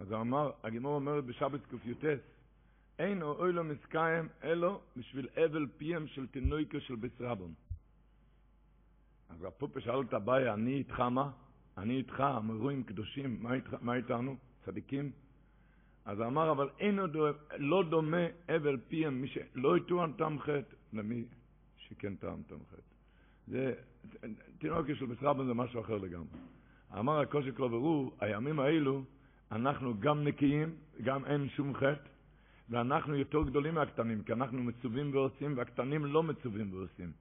אז הוא אמר, הגימור אומרת בשבת קי"ט, אין אוי לו מסקיים אלו בשביל אבל פיהם של תינוקו של בית רבון. אז הפופה שאל את הבעיה, אני איתך מה? אני איתך, אמרואים קדושים, מה, איתך, מה איתנו? צדיקים? אז אמר, אבל אינו דו, לא דומה אבל פיהם, מי שלא יטוען טעם חטא, למי שכן טעם טעם חטא. זה, תינוקי של בסרבן זה משהו אחר לגמרי. אמר הקושי קלוברור, הימים האלו, אנחנו גם נקיים, גם אין שום חטא, ואנחנו יותר גדולים מהקטנים, כי אנחנו מצווים ועושים, והקטנים לא מצווים ועושים.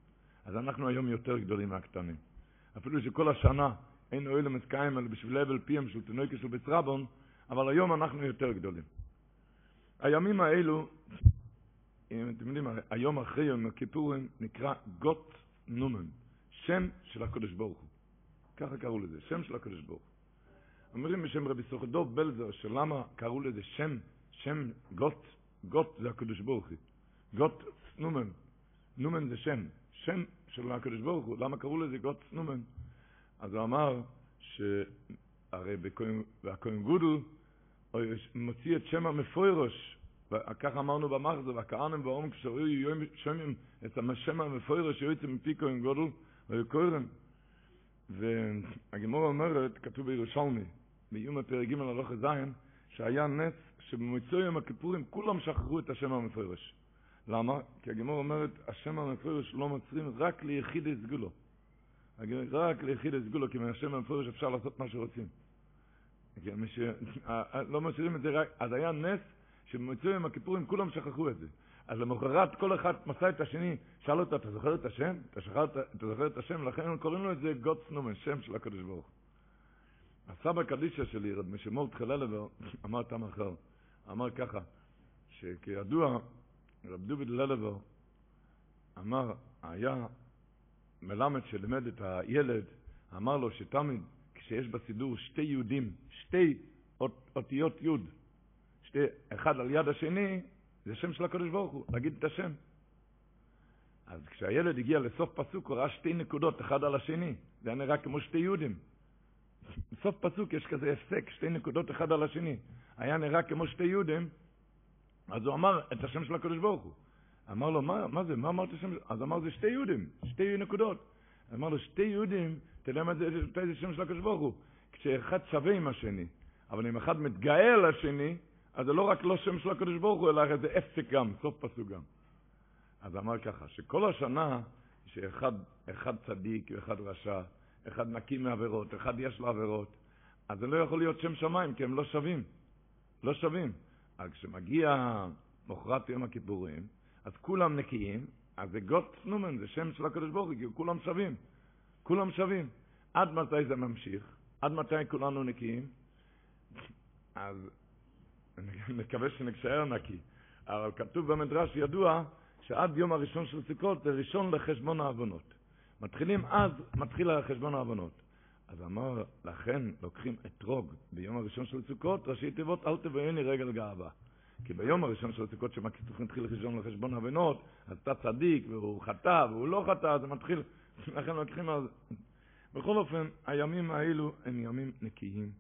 אז אנחנו היום יותר גדולים מהקטנים. אפילו שכל השנה אין אוהל למסקיים, אלא בשביל הבל פיהם של תינוקי של בסרבון, אבל היום אנחנו יותר גדולים. הימים האלו, אם אתם יודעים, היום אחרי יום הכיפורים נקרא גוט נומן, שם של הקדוש ברוך הוא. ככה קראו לזה, שם של הקדוש ברוך הוא. אומרים בשם רבי סוכדוב בלזר, שלמה קראו לזה שם, שם גוט, גוט זה הקדוש ברוך הוא. גוט נומן, נומן זה שם, שם של הקדוש ברוך הוא. למה קראו לזה גוט נומן? אז הוא אמר שהרי בכהן גודל מוציא את שם המפוירוש, וככה אמרנו במחזור, והכהנים באום כשהיו שומעים את השם המפוירוש שיוצא מפי כהן גודל, והיו קוראים. והגמור אומרת, כתוב בירושלמי, באיום הפרק ג' הלוך זין, שהיה נס שבמצוא יום הכיפורים כולם שכחו את השם המפוירוש. למה? כי הגמור אומרת, השם המפוירוש לא מצרים רק ליחידי סגולו. רק ליחידי סגולו, כי מהשם המפוירוש אפשר לעשות מה שרוצים. מש... לא משאירים את זה רק, אז היה נס שבמצוא יום הכיפורים כולם שכחו את זה. אז למחרת כל אחד מסע את השני, שאל אותו, אתה זוכר את השם? אתה, שכר, אתה זוכר את השם? לכן קוראים לו את זה גוט סנומן, שם של הקדוש ברוך. הסבא קדישה שלי, רב משמור תחללבר, אמר תם אחר, אמר ככה, שכידוע, רב דוד ללבר אמר, היה מלמד שלימד את הילד, אמר לו שתמיד כשיש בסידור שתי יהודים, שתי אות, אותיות יוד, שתי, אחד על יד השני, זה שם של הקדוש ברוך הוא, להגיד את השם. אז כשהילד הגיע לסוף פסוק, הוא ראה שתי נקודות, אחד על השני. זה היה נראה כמו שתי יהודים. בסוף פסוק יש כזה הפסק, שתי נקודות אחד על השני. היה נראה כמו שתי יהודים, אז הוא אמר את השם של הקדוש ברוך הוא. אמר לו, מה, מה זה? מה אמרת שם? אז אמר, זה שתי יהודים, שתי נקודות. אמר לו, שתי יהודים, יודע מה זה, זה שם של הקדוש ברוך הוא. כשאחד שווה עם השני, אבל אם אחד מתגאה על השני, אז זה לא רק לא שם של הקדוש ברוך הוא, אלא זה הפסק גם, סוף פסוק גם. אז אמר ככה, שכל השנה, שאחד אחד צדיק ואחד רשע, אחד נקי מעבירות, אחד יש לו עבירות, אז זה לא יכול להיות שם שמיים, כי הם לא שווים. לא שווים. אז כשמגיע מוחרת יום הכיפורים, אז כולם נקיים, אז זה גוט סנומן, זה שם של הקדוש ברוך הוא, כי כולם שווים. כולם שווים. עד מתי זה ממשיך? עד מתי כולנו נקיים? אז אני מקווה שנקשאר נקי. אבל כתוב במדרש ידוע שעד יום הראשון של סוכות זה ראשון לחשבון העוונות. מתחילים אז, מתחיל חשבון העוונות. אז אמר, לכן לוקחים אתרוג ביום הראשון של סוכות, ראשי תיבות, אל תבואני רגל גאווה. כי ביום הראשון של סוכות, שמתחיל חשבון לחשבון העוונות, אז אתה צדיק, והוא חטא, והוא לא חטא, זה מתחיל, לכן לוקחים אז... בכל אופן, הימים האלו הם ימים נקיים.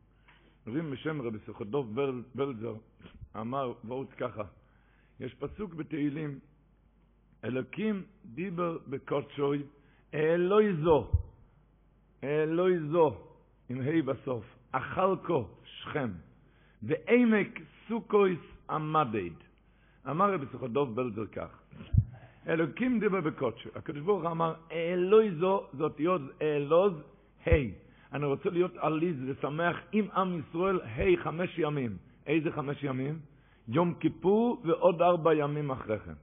אומרים בשם רבי סוכדוב בל, בלזר, אמר וורט ככה, יש פסוק בתהילים, אלוקים דיבר בקודשוי, אלוהי זו, אלוהי זו, עם ה' בסוף, אכלקו שכם, ועמק סוכויס עמדד. אמר רבי סוכדוב בלזר כך, אלוקים דיבר בקודשוי, הקדוש ברוך אמר, אלוהי זו, זאת יוד אלוז, ה', אני רוצה להיות עליז ושמח עם עם ישראל, היי, חמש ימים. איזה חמש ימים? יום כיפור ועוד ארבע ימים אחרי כן.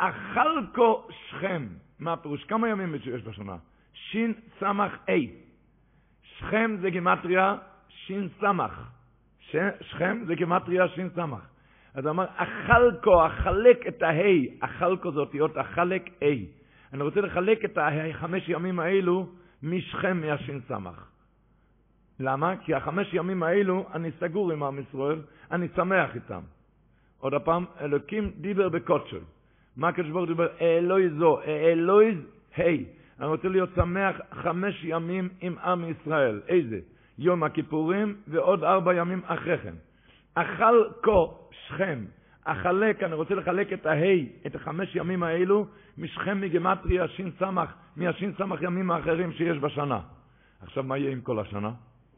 אכלקו שכם. מה הפירוש? כמה ימים יש בשנה? שין סמך אי. שכם זה גימטריה שין סמך. שכם זה גימטריה שין סמך. אז הוא אמר, אכלקו, אחלק את ההי, אכלקו זה אותיות אחלק אי. אני רוצה לחלק את החמש ימים האלו משכם מהשין סמך. למה? כי החמש ימים האלו אני סגור עם עם ישראל, אני שמח איתם. עוד הפעם, אלוקים דיבר בקודשו. מה הקדוש ברוך הוא דיבר? אלוהי זו, אלוהי היי. אני רוצה להיות שמח חמש ימים עם עם ישראל. איזה? יום הכיפורים ועוד ארבע ימים אחרי כן. אכל כה שכם. אחלק, אני רוצה לחלק את ההי, את החמש ימים האלו, משכם מגמטרי השין סמך, מהשין סמך ימים האחרים שיש בשנה. עכשיו, מה יהיה עם כל השנה?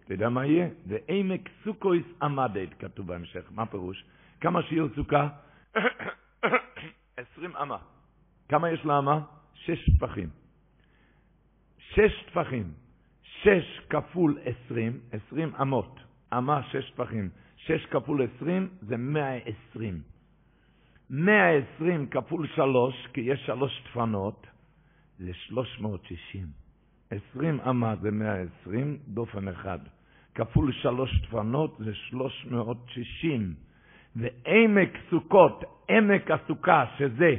אתה יודע מה יהיה? ועמק סוכויס עמדת, כתוב בהמשך. מה פירוש? כמה שיעור סוכה? עשרים אמה. כמה יש לאמה? שש טפחים. שש טפחים. שש כפול עשרים, עשרים אמות. אמה שש טפחים. שש כפול עשרים זה מאה עשרים. מאה עשרים כפול שלוש, כי יש שלוש דפנות, זה שלוש מאות שישים. עשרים אמה זה מאה עשרים, דופן אחד. כפול שלוש דפנות זה שלוש מאות שישים. ועמק סוכות, עמק הסוכה, שזה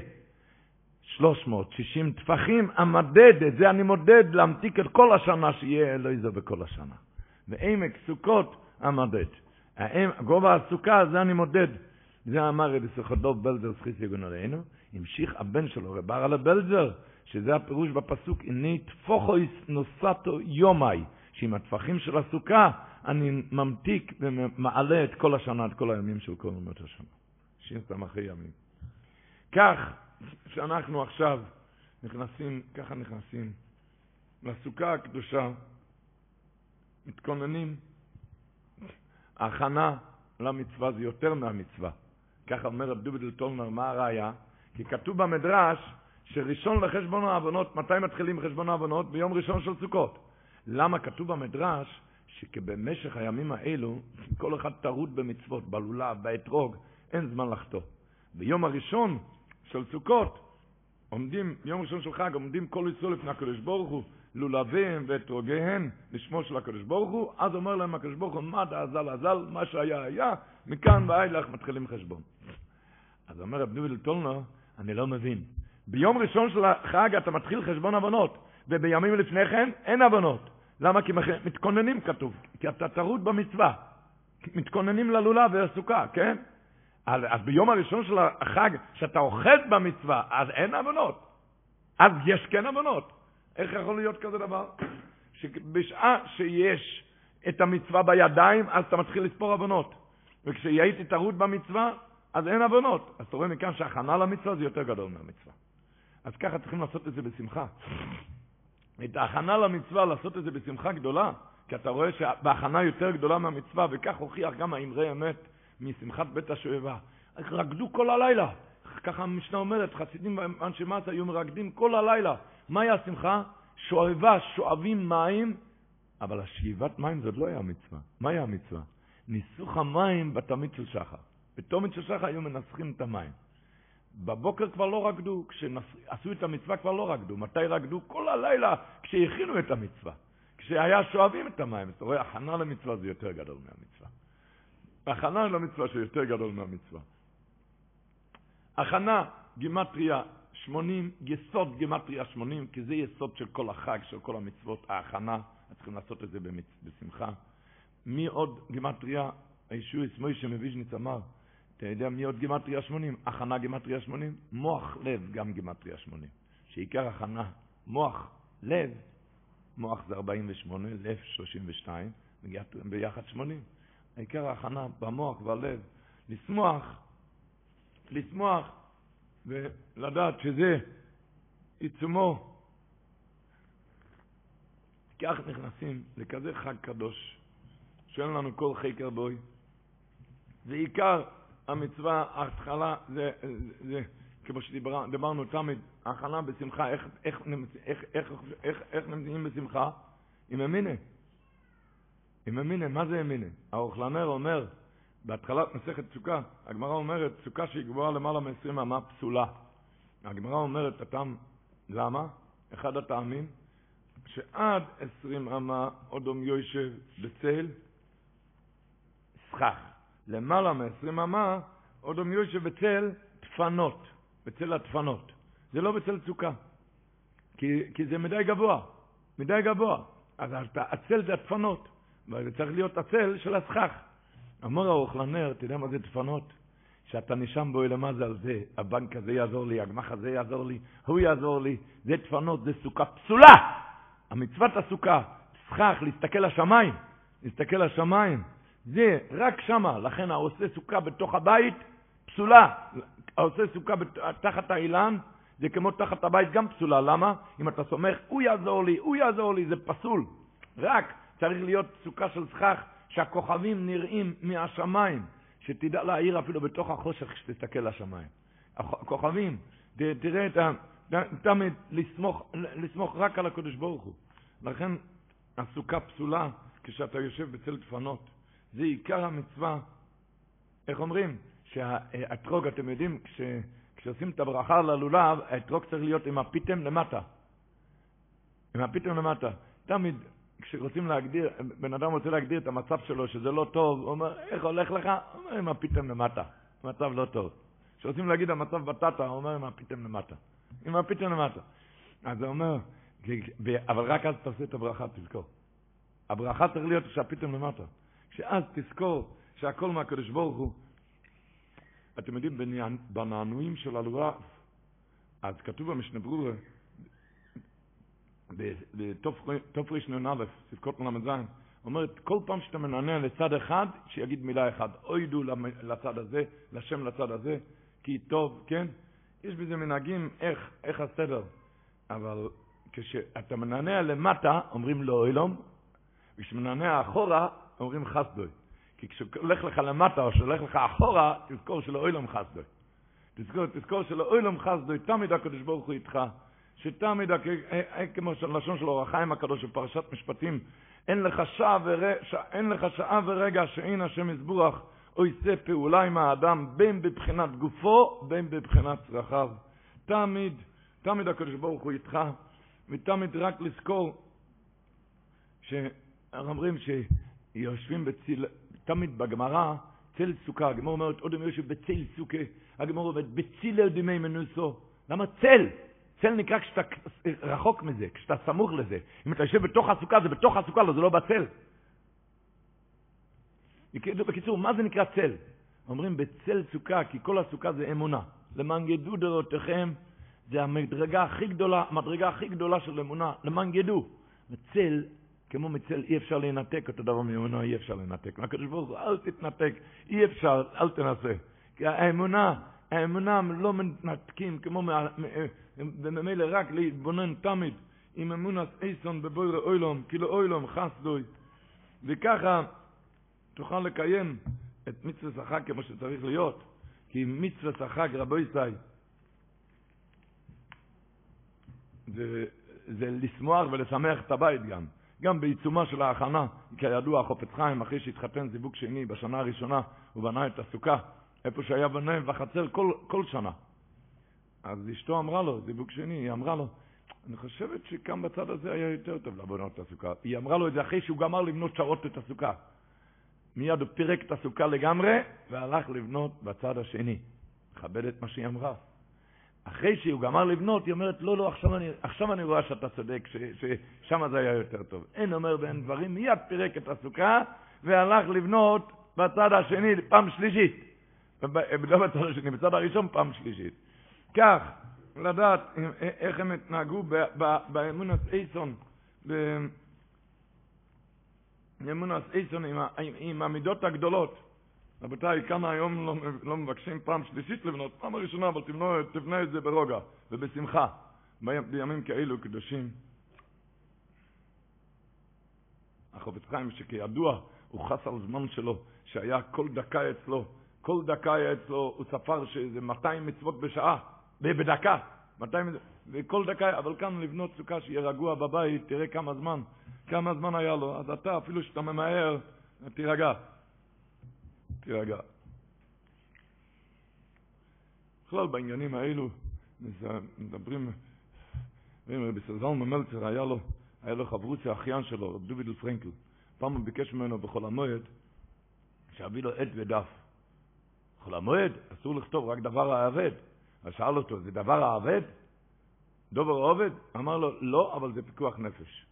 360 טפחים, המדד, את זה אני מודד להמתיק את כל השנה, שיהיה אלוהי זה בכל השנה. ועמק סוכות, המדד. גובה הסוכה, זה אני מודד. זה אמר רבי סוכדוב בלזר סחיס יגון עלינו, המשיך הבן שלו, רב הרלה בלזר, שזה הפירוש בפסוק, הנה תפוחויס נוסטו יומי, שעם הטפחים של הסוכה, אני ממתיק ומעלה את כל השנה, את כל הימים של כל ימות השנה. שין סמכי ימים. כך שאנחנו עכשיו נכנסים, ככה נכנסים לסוכה הקדושה, מתכוננים, הכנה למצווה זה יותר מהמצווה. ככה אומר רב דובידל טולנר, מה הראיה? כי כתוב במדרש שראשון לחשבון העוונות, מתי מתחילים חשבון העוונות? ביום ראשון של סוכות. למה כתוב במדרש שכבמשך הימים האלו, כל אחד טרוד במצוות, בלולב, באתרוג, אין זמן לחטוא. ביום הראשון של סוכות, עומדים, יום ראשון של חג, עומדים כל ישראל לפני הקדוש ברוך הוא, לולביהם ואתרוגיהם לשמו של הקדוש ברוך הוא, אז אומר להם הקדוש ברוך הוא, מה דאזל אזל, מה שהיה היה, מכאן ואילך מתחילים חשבון. אז אומר רב דוביל טולנר, אני לא מבין. ביום ראשון של החג אתה מתחיל חשבון עוונות, ובימים לפני כן אין עוונות. למה? כי מתכוננים כתוב, כי אתה טרוד במצווה. מתכוננים ללולה והסוכה, כן? אז, אז ביום הראשון של החג, שאתה אוחז במצווה, אז אין עוונות. אז יש כן עוונות. איך יכול להיות כזה דבר? שבשעה שיש את המצווה בידיים, אז אתה מתחיל לספור עוונות. וכשהייתי טרוד במצווה, אז אין עוונות. אז אתה רואה מכאן שהכנה למצווה זה יותר גדול מהמצווה. אז ככה צריכים לעשות את זה בשמחה. את ההכנה למצווה, לעשות את זה בשמחה גדולה, כי אתה רואה שבהכנה יותר גדולה מהמצווה, וכך הוכיח גם האמרי אמת משמחת בית השואבה. רקדו כל הלילה. ככה המשנה אומרת, חסידים ואנשי מס היו מרקדים כל הלילה. מהי השמחה? שואבה, שואבים מים, אבל השאיבת מים זאת לא היה מצווה. מהי המצווה? ניסוך המים בתמיד של שחר. בתומית של שחר היו מנסחים את המים. בבוקר כבר לא רקדו, כשעשו את המצווה כבר לא רקדו. מתי רקדו? כל הלילה כשהכינו את המצווה. כשהיה שואבים את המים. אתה רואה, הכנה למצווה זה יותר גדול מהמצווה. הכנה למצווה שיותר גדול מהמצווה. הכנה, גימטריה 80, יסוד גימטריה 80, כי זה יסוד של כל החג, של כל המצוות, ההכנה, צריכים לעשות את זה בשמחה. מי עוד גימטריה, הישועס מוישה מוויז'ניץ אמר, אתה יודע מי עוד גימטריה 80? הכנה גימטריה 80? מוח לב גם גימטריה 80. שעיקר הכנה, מוח לב, מוח זה 48, לב 32, ביחד 80. העיקר ההכנה במוח והלב, לשמוח, לשמוח ולדעת שזה עיצומו. כך נכנסים לכזה חג קדוש, שאין לנו כל חקר בוי. ועיקר המצווה, ההתחלה, זה, זה, כמו שדיברנו תמיד, הכנה בשמחה, איך, איך, איך, איך, איך, איך נמצאים בשמחה? עם אמינה. עם אמינה, מה זה אמינה? האוכלנר אומר, בהתחלת מסכת סוכה, הגמרא אומרת, סוכה שהיא גבוהה למעלה מ-20 אמה פסולה. הגמרא אומרת, הטעם, למה? אחד הטעמים, שעד 20 אמה אודום יושב בצל סכך. למעלה מ-20 אמה אודום יושב בצל דפנות, בצל הדפנות. זה לא בצל סוכה, כי, כי זה מדי גבוה, מדי גבוה. אז הצל זה הדפנות, וזה צריך להיות הצל של הסכך. אמר האוכלנר, אתה יודע מה זה דפנות? שאתה נשם בו למעלה על זה, הבנק הזה יעזור לי, הגמח הזה יעזור לי, הוא יעזור לי, זה דפנות, זה סוכה פסולה! המצוות הסוכה, סכך, להסתכל לשמיים, להסתכל לשמיים, זה רק שמה, לכן העושה סוכה בתוך הבית, פסולה. העושה סוכה תחת האילן, זה כמו תחת הבית גם פסולה. למה? אם אתה סומך, הוא יעזור לי, הוא יעזור לי, זה פסול. רק צריך להיות סוכה של סכך, שהכוכבים נראים מהשמיים, שתדע להעיר אפילו בתוך החושך כשתסתכל לשמיים. הכוכבים, תראה את ה... תמיד לסמוך, לסמוך רק על הקדוש ברוך הוא. לכן הסוכה פסולה כשאתה יושב בצל דפנות. זה עיקר המצווה. איך אומרים? שהאתרוג, אתם יודעים, כש, כשעושים את הברכה ללולב, האתרוג צריך להיות עם הפיתם למטה. עם הפיתם למטה. תמיד כשרוצים להגדיר, בן אדם רוצה להגדיר את המצב שלו, שזה לא טוב, הוא אומר, איך הולך לך? הוא אומר, עם הפיתם למטה. מצב לא טוב. כשרוצים להגיד המצב בטטה, הוא אומר, עם הפיתם למטה. עם הפיתם למטה. אז הוא אומר, אבל רק אז תעשה את הברכה, תזכור. הברכה צריך להיות כשהפיתם למטה. שאז תזכור שהכל מהקדוש ברוך הוא. אתם יודעים, בנענועים של הלולב, אז כתוב במשנה ברורה, בתרנ"א, ספקות ל"ז, אומרת, כל פעם שאתה מנענע לצד אחד, שיגיד מילה אחת. אוידו לצד הזה, לשם לצד הזה, כי טוב, כן? יש בזה מנהגים איך, איך הסדר. אבל כשאתה מנענע למטה, אומרים לו אילום, וכשמנענע אחורה, אומרים חסדוי. כי כשהולך לך למטה או שהולך לך אחורה, תזכור שלא אוילום חסדוי. תזכור, תזכור שלא אוילום חסדוי, תמיד הקדוש ברוך הוא איתך. שתמיד, אה, אה, כמו לשון של אור הקדוש בפרשת משפטים, אין לך שעה, ור... אין לך שעה ורגע שאין השם יסבורך או יעשה פעולה עם האדם, בין בבחינת גופו, בין בבחינת צרכיו. תמיד, תמיד הקדוש ברוך הוא איתך, ותמיד רק לזכור, שאומרים ש... יושבים בציל, תמיד בגמרא, צל סוכה, הגמרא אומרת, עוד אומר שבצל סוכה, הגמרא אומרת, בציל דמי מנוסו. למה צל? צל נקרא כשאתה רחוק מזה, כשאתה סמוך לזה. אם אתה יושב בתוך הסוכה, זה בתוך הסוכה, לא, זה לא בצל. בקיצור, מה זה נקרא צל? אומרים בצל סוכה, כי כל הסוכה זה אמונה. למען ידעו דורותיכם, זה המדרגה הכי גדולה, המדרגה הכי גדולה של אמונה, למען ידעו. וצל כמו מצל, אי אפשר לנתק אותו דבר מאמונה, אי אפשר לנתק. מהקדוש ברוך הוא, אל תתנתק, אי אפשר, אל תנסה. כי האמונה, האמונה לא מתנתקים, כמו, וממילא רק להתבונן תמיד עם אמונת איסון בבוירה אוילום, כאילו אוילום חסדוי. וככה תוכל לקיים את מצוות החג כמו שצריך להיות. כי מצוות החג, רבו ישי, זה, זה לשמוח ולשמח את הבית גם. גם בעיצומה של ההכנה, כידוע, החופץ חיים, אחרי שהתחתן זיווג שני בשנה הראשונה, הוא בנה את הסוכה, איפה שהיה בנה בחצר כל, כל שנה. אז אשתו אמרה לו, זיווג שני, היא אמרה לו, אני חושבת שכאן בצד הזה היה יותר טוב לבנות את הסוכה. היא אמרה לו את זה אחרי שהוא גמר לבנות שעות את הסוכה. מיד הוא פירק את הסוכה לגמרי, והלך לבנות בצד השני. מכבד את מה שהיא אמרה. אחרי שהוא גמר לבנות, היא אומרת, לא, לא, עכשיו אני, עכשיו אני רואה שאתה צודק, ששם זה היה יותר טוב. אין אומר ואין דברים, מיד פירק את הסוכה והלך לבנות בצד השני פעם שלישית. לא בצד השני, בצד הראשון פעם שלישית. כך, לדעת איך הם התנהגו באמונת אייסון, באמונת אייסון עם, עם המידות הגדולות. רבותיי, כמה היום לא, לא מבקשים פעם שלישית לבנות, פעם ראשונה, אבל תבנה, תבנה את זה ברוגע ובשמחה. בימים כאלו קדושים. החופץ חיים, שכידוע, הוא חס על זמן שלו, שהיה כל דקה אצלו, כל דקה היה אצלו, הוא ספר שזה 200 מצוות בשעה, בדקה. 200, וכל דקה, אבל כאן לבנות סוכה שיהיה רגוע בבית, תראה כמה זמן, כמה זמן היה לו, אז אתה, אפילו שאתה ממהר, תירגע. תירגע. בכלל בעניינים האלו, מדברים, רבי סזלמן מלצר, היה לו, היה לו חברות האחיין שלו, רב דובידל פרנקל. פעם הוא ביקש ממנו בחול המועד, שיביא לו עט ודף. בחול המועד אסור לכתוב רק דבר האבד. אז שאל אותו, זה דבר האבד? דובר עובד? אמר לו, לא, אבל זה פיקוח נפש.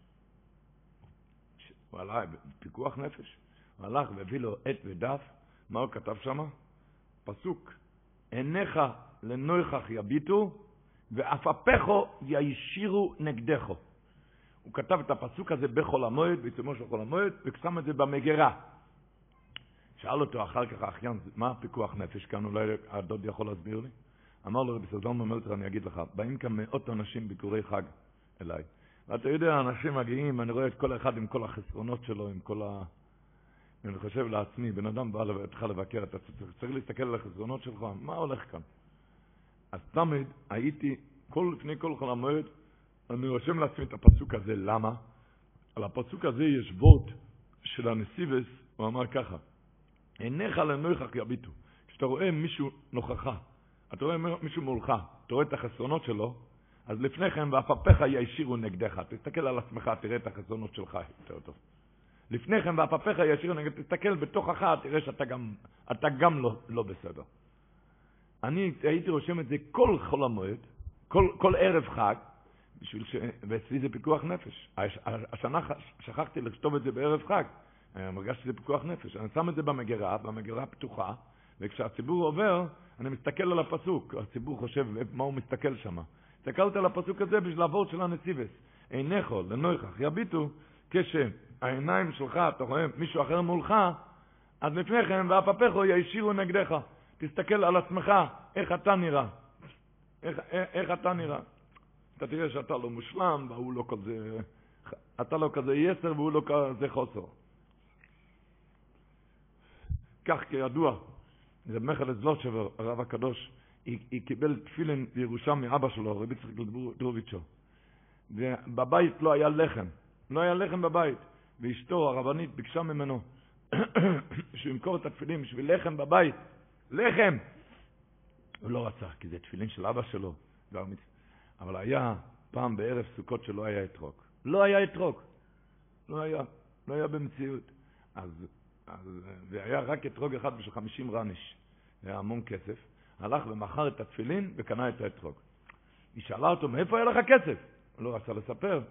הוא הלך, פיקוח נפש. הוא הלך והביא לו עט ודף, מה הוא כתב שם? פסוק, עיניך לנויכך יביטו, ועפפךו יישירו נגדךו. הוא כתב את הפסוק הזה בחול המועד, בעיצומו של חול המועד, ושם את זה במגירה. שאל אותו אחר כך האחיין, מה הפיקוח נפש כאן? אולי הדוד יכול להסביר לי? אמר לו רבי סדום מלצר, אני אגיד לך, באים כאן מאות אנשים ביקורי חג אליי. ואתה יודע, אנשים מגיעים, אני רואה את כל אחד עם כל החסרונות שלו, עם כל ה... אני חושב לעצמי, בן אדם בא לך לבקר, אתה צריך להסתכל על החסרונות שלך, מה הולך כאן? אז תמיד הייתי, כל, לפני כל חול המועד, אני רושם לעצמי את הפסוק הזה, למה? על הפסוק הזה יש וורט של הנסיבס, הוא אמר ככה, עיניך לנויכך יביטו. כשאתה רואה מישהו נוכחה, אתה רואה מישהו מולך, אתה רואה את החסרונות שלו, אז לפני כן, ואפפיך ישירו נגדך. תסתכל על עצמך, תראה את החסרונות שלך יותר טוב. לפני כן, ואפפיך ישירו נגדך, תסתכל בתוכך, תראה שאתה גם, אתה גם לא, לא בסדר. אני הייתי רושם את זה כל חול המועד, כל, כל ערב חג, בשביל ש... ואצלי זה פיקוח נפש. השנה שכחתי לכתוב את זה בערב חג. הרגשתי שזה פיקוח נפש. אני שם את זה במגירה, במגירה פתוחה, וכשהציבור עובר, אני מסתכל על הפסוק. הציבור חושב מה הוא מסתכל שם. הסתכלתי על הפסוק הזה בשביל לעבור של הנציבס. עיניכו לנויכך יביטו, כשהעיניים שלך, אתה רואה מישהו אחר מולך, אז לפני כן, ואפפיכו ישירו נגדך. תסתכל על עצמך, איך אתה נראה. איך, איך, איך אתה נראה. אתה תראה שאתה לא מושלם, והוא לא כזה, אתה לא כזה יסר והוא לא כזה חוסר. כך כידוע, זה מחל זלוטשבר, הרב הקדוש, היא, היא קיבל תפילין בירושה מאבא שלו, רבי יצחק דרוביצ'ו. ובבית לא היה לחם, לא היה לחם בבית. ואשתו, הרבנית, ביקשה ממנו שהוא ימכור את התפילין בשביל לחם בבית. לחם! הוא לא רצה, כי זה תפילין של אבא שלו. אבל היה פעם בערב סוכות שלא היה אתרוג. לא היה אתרוג. לא היה. לא היה במציאות. אז, אז זה היה רק אתרוג אחד בשביל 50 רניש. זה היה המון כסף. הלך ומכר את התפילין וקנה את האתרוג. היא שאלה אותו, מאיפה היה לך כסף? הוא לא רצה לספר.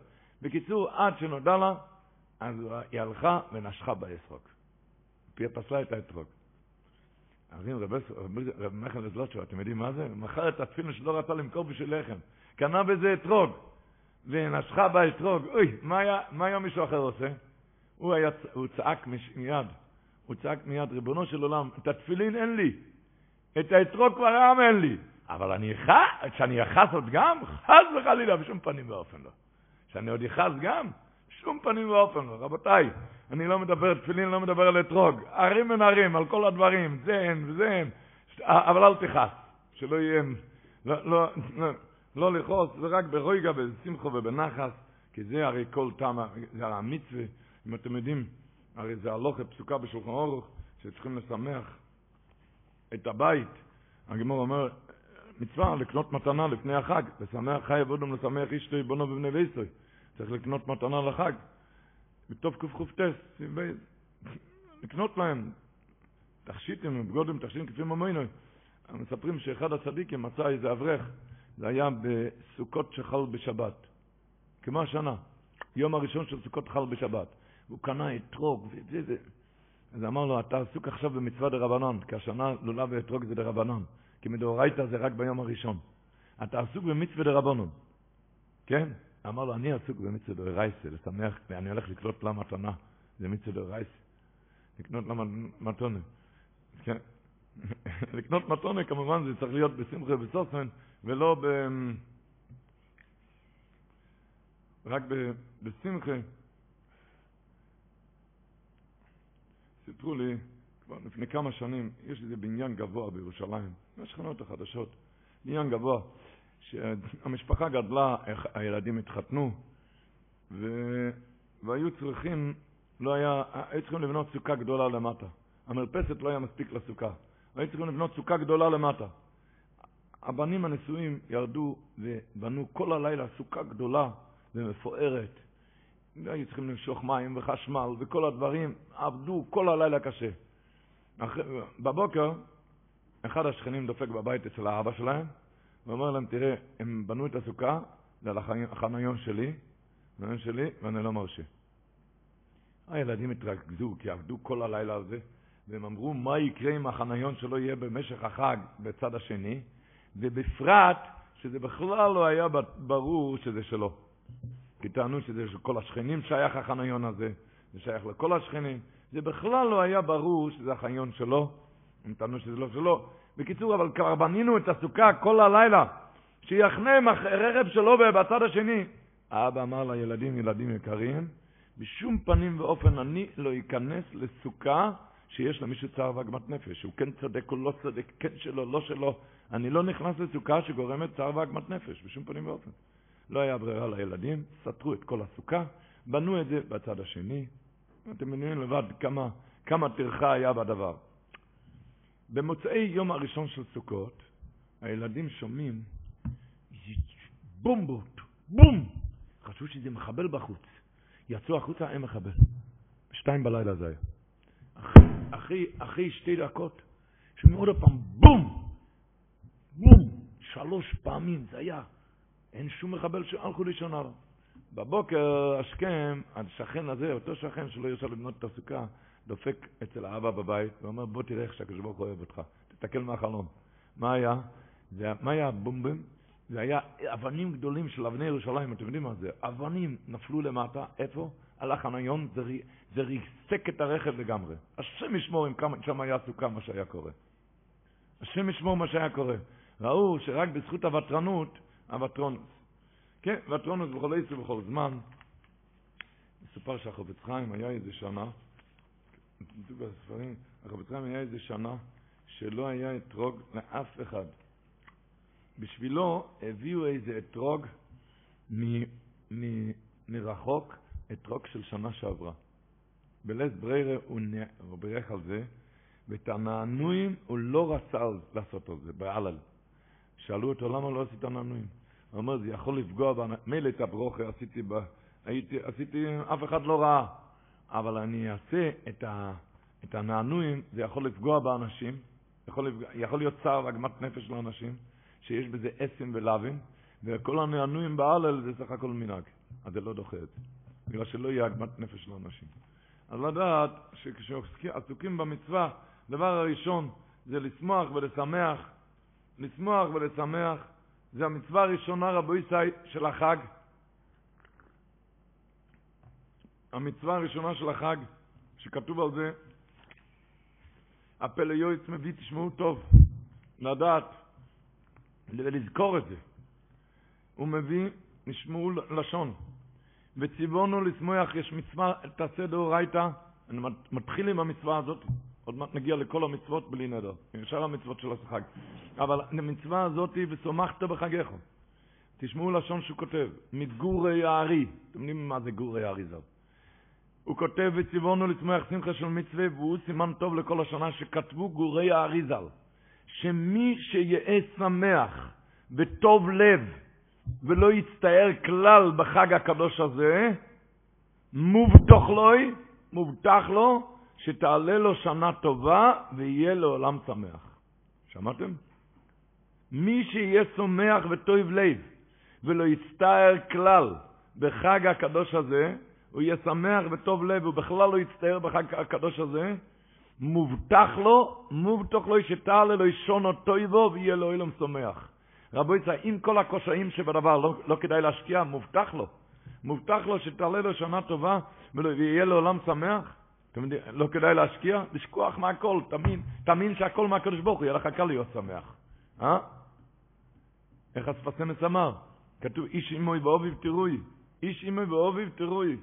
בקיצור, עד שנודע לה, אז היא הלכה ונשכה באתרוג. פיה פסלה את האתרוג. אז אם רב מיכאל לזלוטשו, אתם יודעים מה זה? מכר את התפילין שלא רצה למכור בשביל לחם. קנה בזה אתרוג, ונשכה באתרוג. אוי, מה היה, מישהו אחר עושה? הוא, היה, הוא צעק מיד, הוא צעק מיד, ריבונו של עולם, את התפילין אין לי, את האתרוג כבר העם אין לי, אבל אני אחס, שאני אחס עוד גם? חס וחלילה, בשום פנים ואופן לא. שאני עוד אחס גם? בשום פנים ואופן לא. רבותיי, אני לא מדבר תפילין, לא מדבר על אתרוג. ערים ונערים, על כל הדברים, זה אין וזה אין, אבל אל תכעס, שלא יהיה, לא, לא, לא, לא לכעוס, זה רק ברויגה, בשמחו ובנחס, כי זה הרי כל טעם, זה הרי המצווה, אם אתם יודעים, הרי זה הלוכה פסוקה בשולחן אורוך, שצריכים לשמח את הבית. הגמור אומר, מצווה לקנות מתנה לפני החג, לשמח חי עבודם, לשמח איש תוי בונו ובני ביסוי. צריך לקנות מתנה לחג. בתוף קק"ט, לקנות להם תכשיטים, בגודם תכשיטים כפי ממונו. מספרים שאחד הצדיקים מצא איזה אברך, זה היה בסוכות שחל בשבת, כמו השנה, יום הראשון של סוכות חל בשבת. הוא קנה אתרוג, וזה, אז אמר לו, אתה עסוק עכשיו במצווה דרבנן, כי השנה לולב ואתרוג זה דרבנן, כי מדאורייתא זה רק ביום הראשון. אתה עסוק במצווה דרבנן, כן? אמר לו, אני עסוק במצווה דאורייתא, לשמח, ואני הולך לקנות לה מתנה, זה מצווה דאורייתא. לקנות לה מתונה. כן? לקנות מתונה כמובן זה צריך להיות בשמחה ובסוסן, ולא ב... רק בשמחה. סיפרו לי, כבר לפני כמה שנים, יש איזה בניין גבוה בירושלים, מהשכונות החדשות, בניין גבוה, שהמשפחה גדלה, הילדים התחתנו, ו... והיו צריכים, לא היה, היו צריכים לבנות סוכה גדולה למטה. המרפסת לא היה מספיק לסוכה. היו צריכים לבנות סוכה גדולה למטה. הבנים הנשואים ירדו ובנו כל הלילה סוכה גדולה ומפוארת. היו צריכים למשוך מים וחשמל וכל הדברים, עבדו כל הלילה קשה. בבוקר, אחד השכנים דופק בבית אצל האבא שלהם, ואומר להם, תראה, הם בנו את הסוכה, זה על החניון שלי, החניון שלי, ואני לא מרשה. הילדים התרכזו, כי עבדו כל הלילה על זה, והם אמרו, מה יקרה אם החניון שלו יהיה במשך החג בצד השני, ובפרט שזה בכלל לא היה ברור שזה שלו. כי טענו שזה של כל השכנים שייך החניון הזה, זה שייך לכל השכנים. זה בכלל לא היה ברור שזה החניון שלו, הם טענו שזה לא שלו. בקיצור, אבל כבר בנינו את הסוכה כל הלילה, שיחנה רכב שלו בצד השני. האבא אמר לילדים, ילדים יקרים, בשום פנים ואופן אני לא אכנס לסוכה שיש למישהו צער ועגמת נפש, הוא כן צודק או לא צודק, כן שלו, לא שלו. אני לא נכנס לסוכה שגורמת צער ועגמת נפש, בשום פנים ואופן. לא היה ברירה לילדים, סתרו את כל הסוכה, בנו את זה בצד השני. אתם מבינים לבד כמה, כמה טרחה היה בדבר. במוצאי יום הראשון של סוכות, הילדים שומעים בומבות, בום! חשבו שזה מחבל בחוץ. יצאו החוצה, אין מחבל. שתיים בלילה זה היה. אחרי, אחרי, שתי דקות, שומעים עוד פעם בום! בום! שלוש פעמים זה היה. אין שום מחבל שהלכו לישון עליו. בבוקר השכם, השכן הזה, אותו שכן שלא ירצה לבנות את הסוכה, דופק אצל האבא בבית ואומר, בוא תראה איך שהקדוש ברוך הוא אוהב אותך, תסתכל מהחלום. מה היה? זה, מה היה הבומבים? זה היה אבנים גדולים של אבני ירושלים, אתם יודעים מה זה? אבנים נפלו למטה, איפה? על החניון, זה, זה ריסק את הרכב לגמרי. השם ישמור אם כמה, שם היה סוכה מה שהיה קורה. השם ישמור מה שהיה קורה. ראו שרק בזכות הוותרנות, הוותרונוס. כן, ותרונוס בכל עץ ובכל זמן. מסופר שהחפץ חיים היה איזה שנה, בספרים, החפץ חיים היה איזה שנה שלא היה אתרוג לאף אחד. בשבילו הביאו איזה אתרוג מרחוק, אתרוג של שנה שעברה. בלס בריירה הוא, הוא בירך על זה, ואת הנענועים הוא לא רצה לעשות על זה, בעלל. שאלו אותו למה לא עשית נענועים? הוא אומר, זה יכול לפגוע, מילא את הברוכה עשיתי, ב... הייתי, עשיתי, אף אחד לא ראה, אבל אני אעשה את, ה... את הנענועים, זה יכול לפגוע באנשים, יכול, לפגוע, יכול להיות צער ועגמת נפש לאנשים, שיש בזה אסם ולאווים, וכל הנענועים בהלל זה סך הכל מנהג, אז זה לא דוחה את זה, בגלל שלא יהיה עגמת נפש לאנשים. אז לדעת שכשעסוקים במצווה, הדבר הראשון זה לשמוח ולשמח, לשמוח ולשמח, זה המצווה הראשונה, רבו ישי, של החג. המצווה הראשונה של החג, שכתוב על זה, הפלא יועץ מביא, תשמעו טוב, לדעת ולזכור את זה. הוא מביא, נשמעו לשון, וציוונו לשמוח, יש מצווה, תעשה דאורייתא, אני מתחיל עם המצווה הזאת, עוד מעט נגיע לכל המצוות בלי נדר, שאר המצוות של החג. אבל המצווה הזאת, ושמחת בחגיך. תשמעו לשון שהוא כותב, מגורי הארי. אתם יודעים מה זה גורי הארי זו? הוא כותב, וציוונו לשמוח שמחה של מצווה, והוא סימן טוב לכל השנה, שכתבו גורי הארי ז"ל, שמי שיהיה שמח וטוב לב, ולא יצטער כלל בחג הקדוש הזה, מובטח לו, מובטח לו, שתעלה לו שנה טובה ויהיה לעולם שמח. שמעתם? מי שיהיה שמח וטוב לב ולא יצטער כלל בחג הקדוש הזה, הוא יהיה שמח וטוב לב, הוא בכלל לא יצטער בחג הקדוש הזה, מובטח לו, מובטח לו שתעלה לו שונו טויבו ויהיה לו אילום שמח. רבו יצא, עם כל הקושאים שבדבר, לא, לא כדאי להשקיע, מובטח לו. מובטח לו שתעלה לו שנה טובה ויהיה לו עולם שמח. אתם לא כדאי להשקיע? לשכוח מהכל, תאמין, תאמין שהכל מהקדוש ברוך הוא, יהיה לך קל להיות שמח. אה? איך הספסמס אמר? כתוב, איש אימוי ואוביב תירוי. איש אימוי ואוביב תירוי.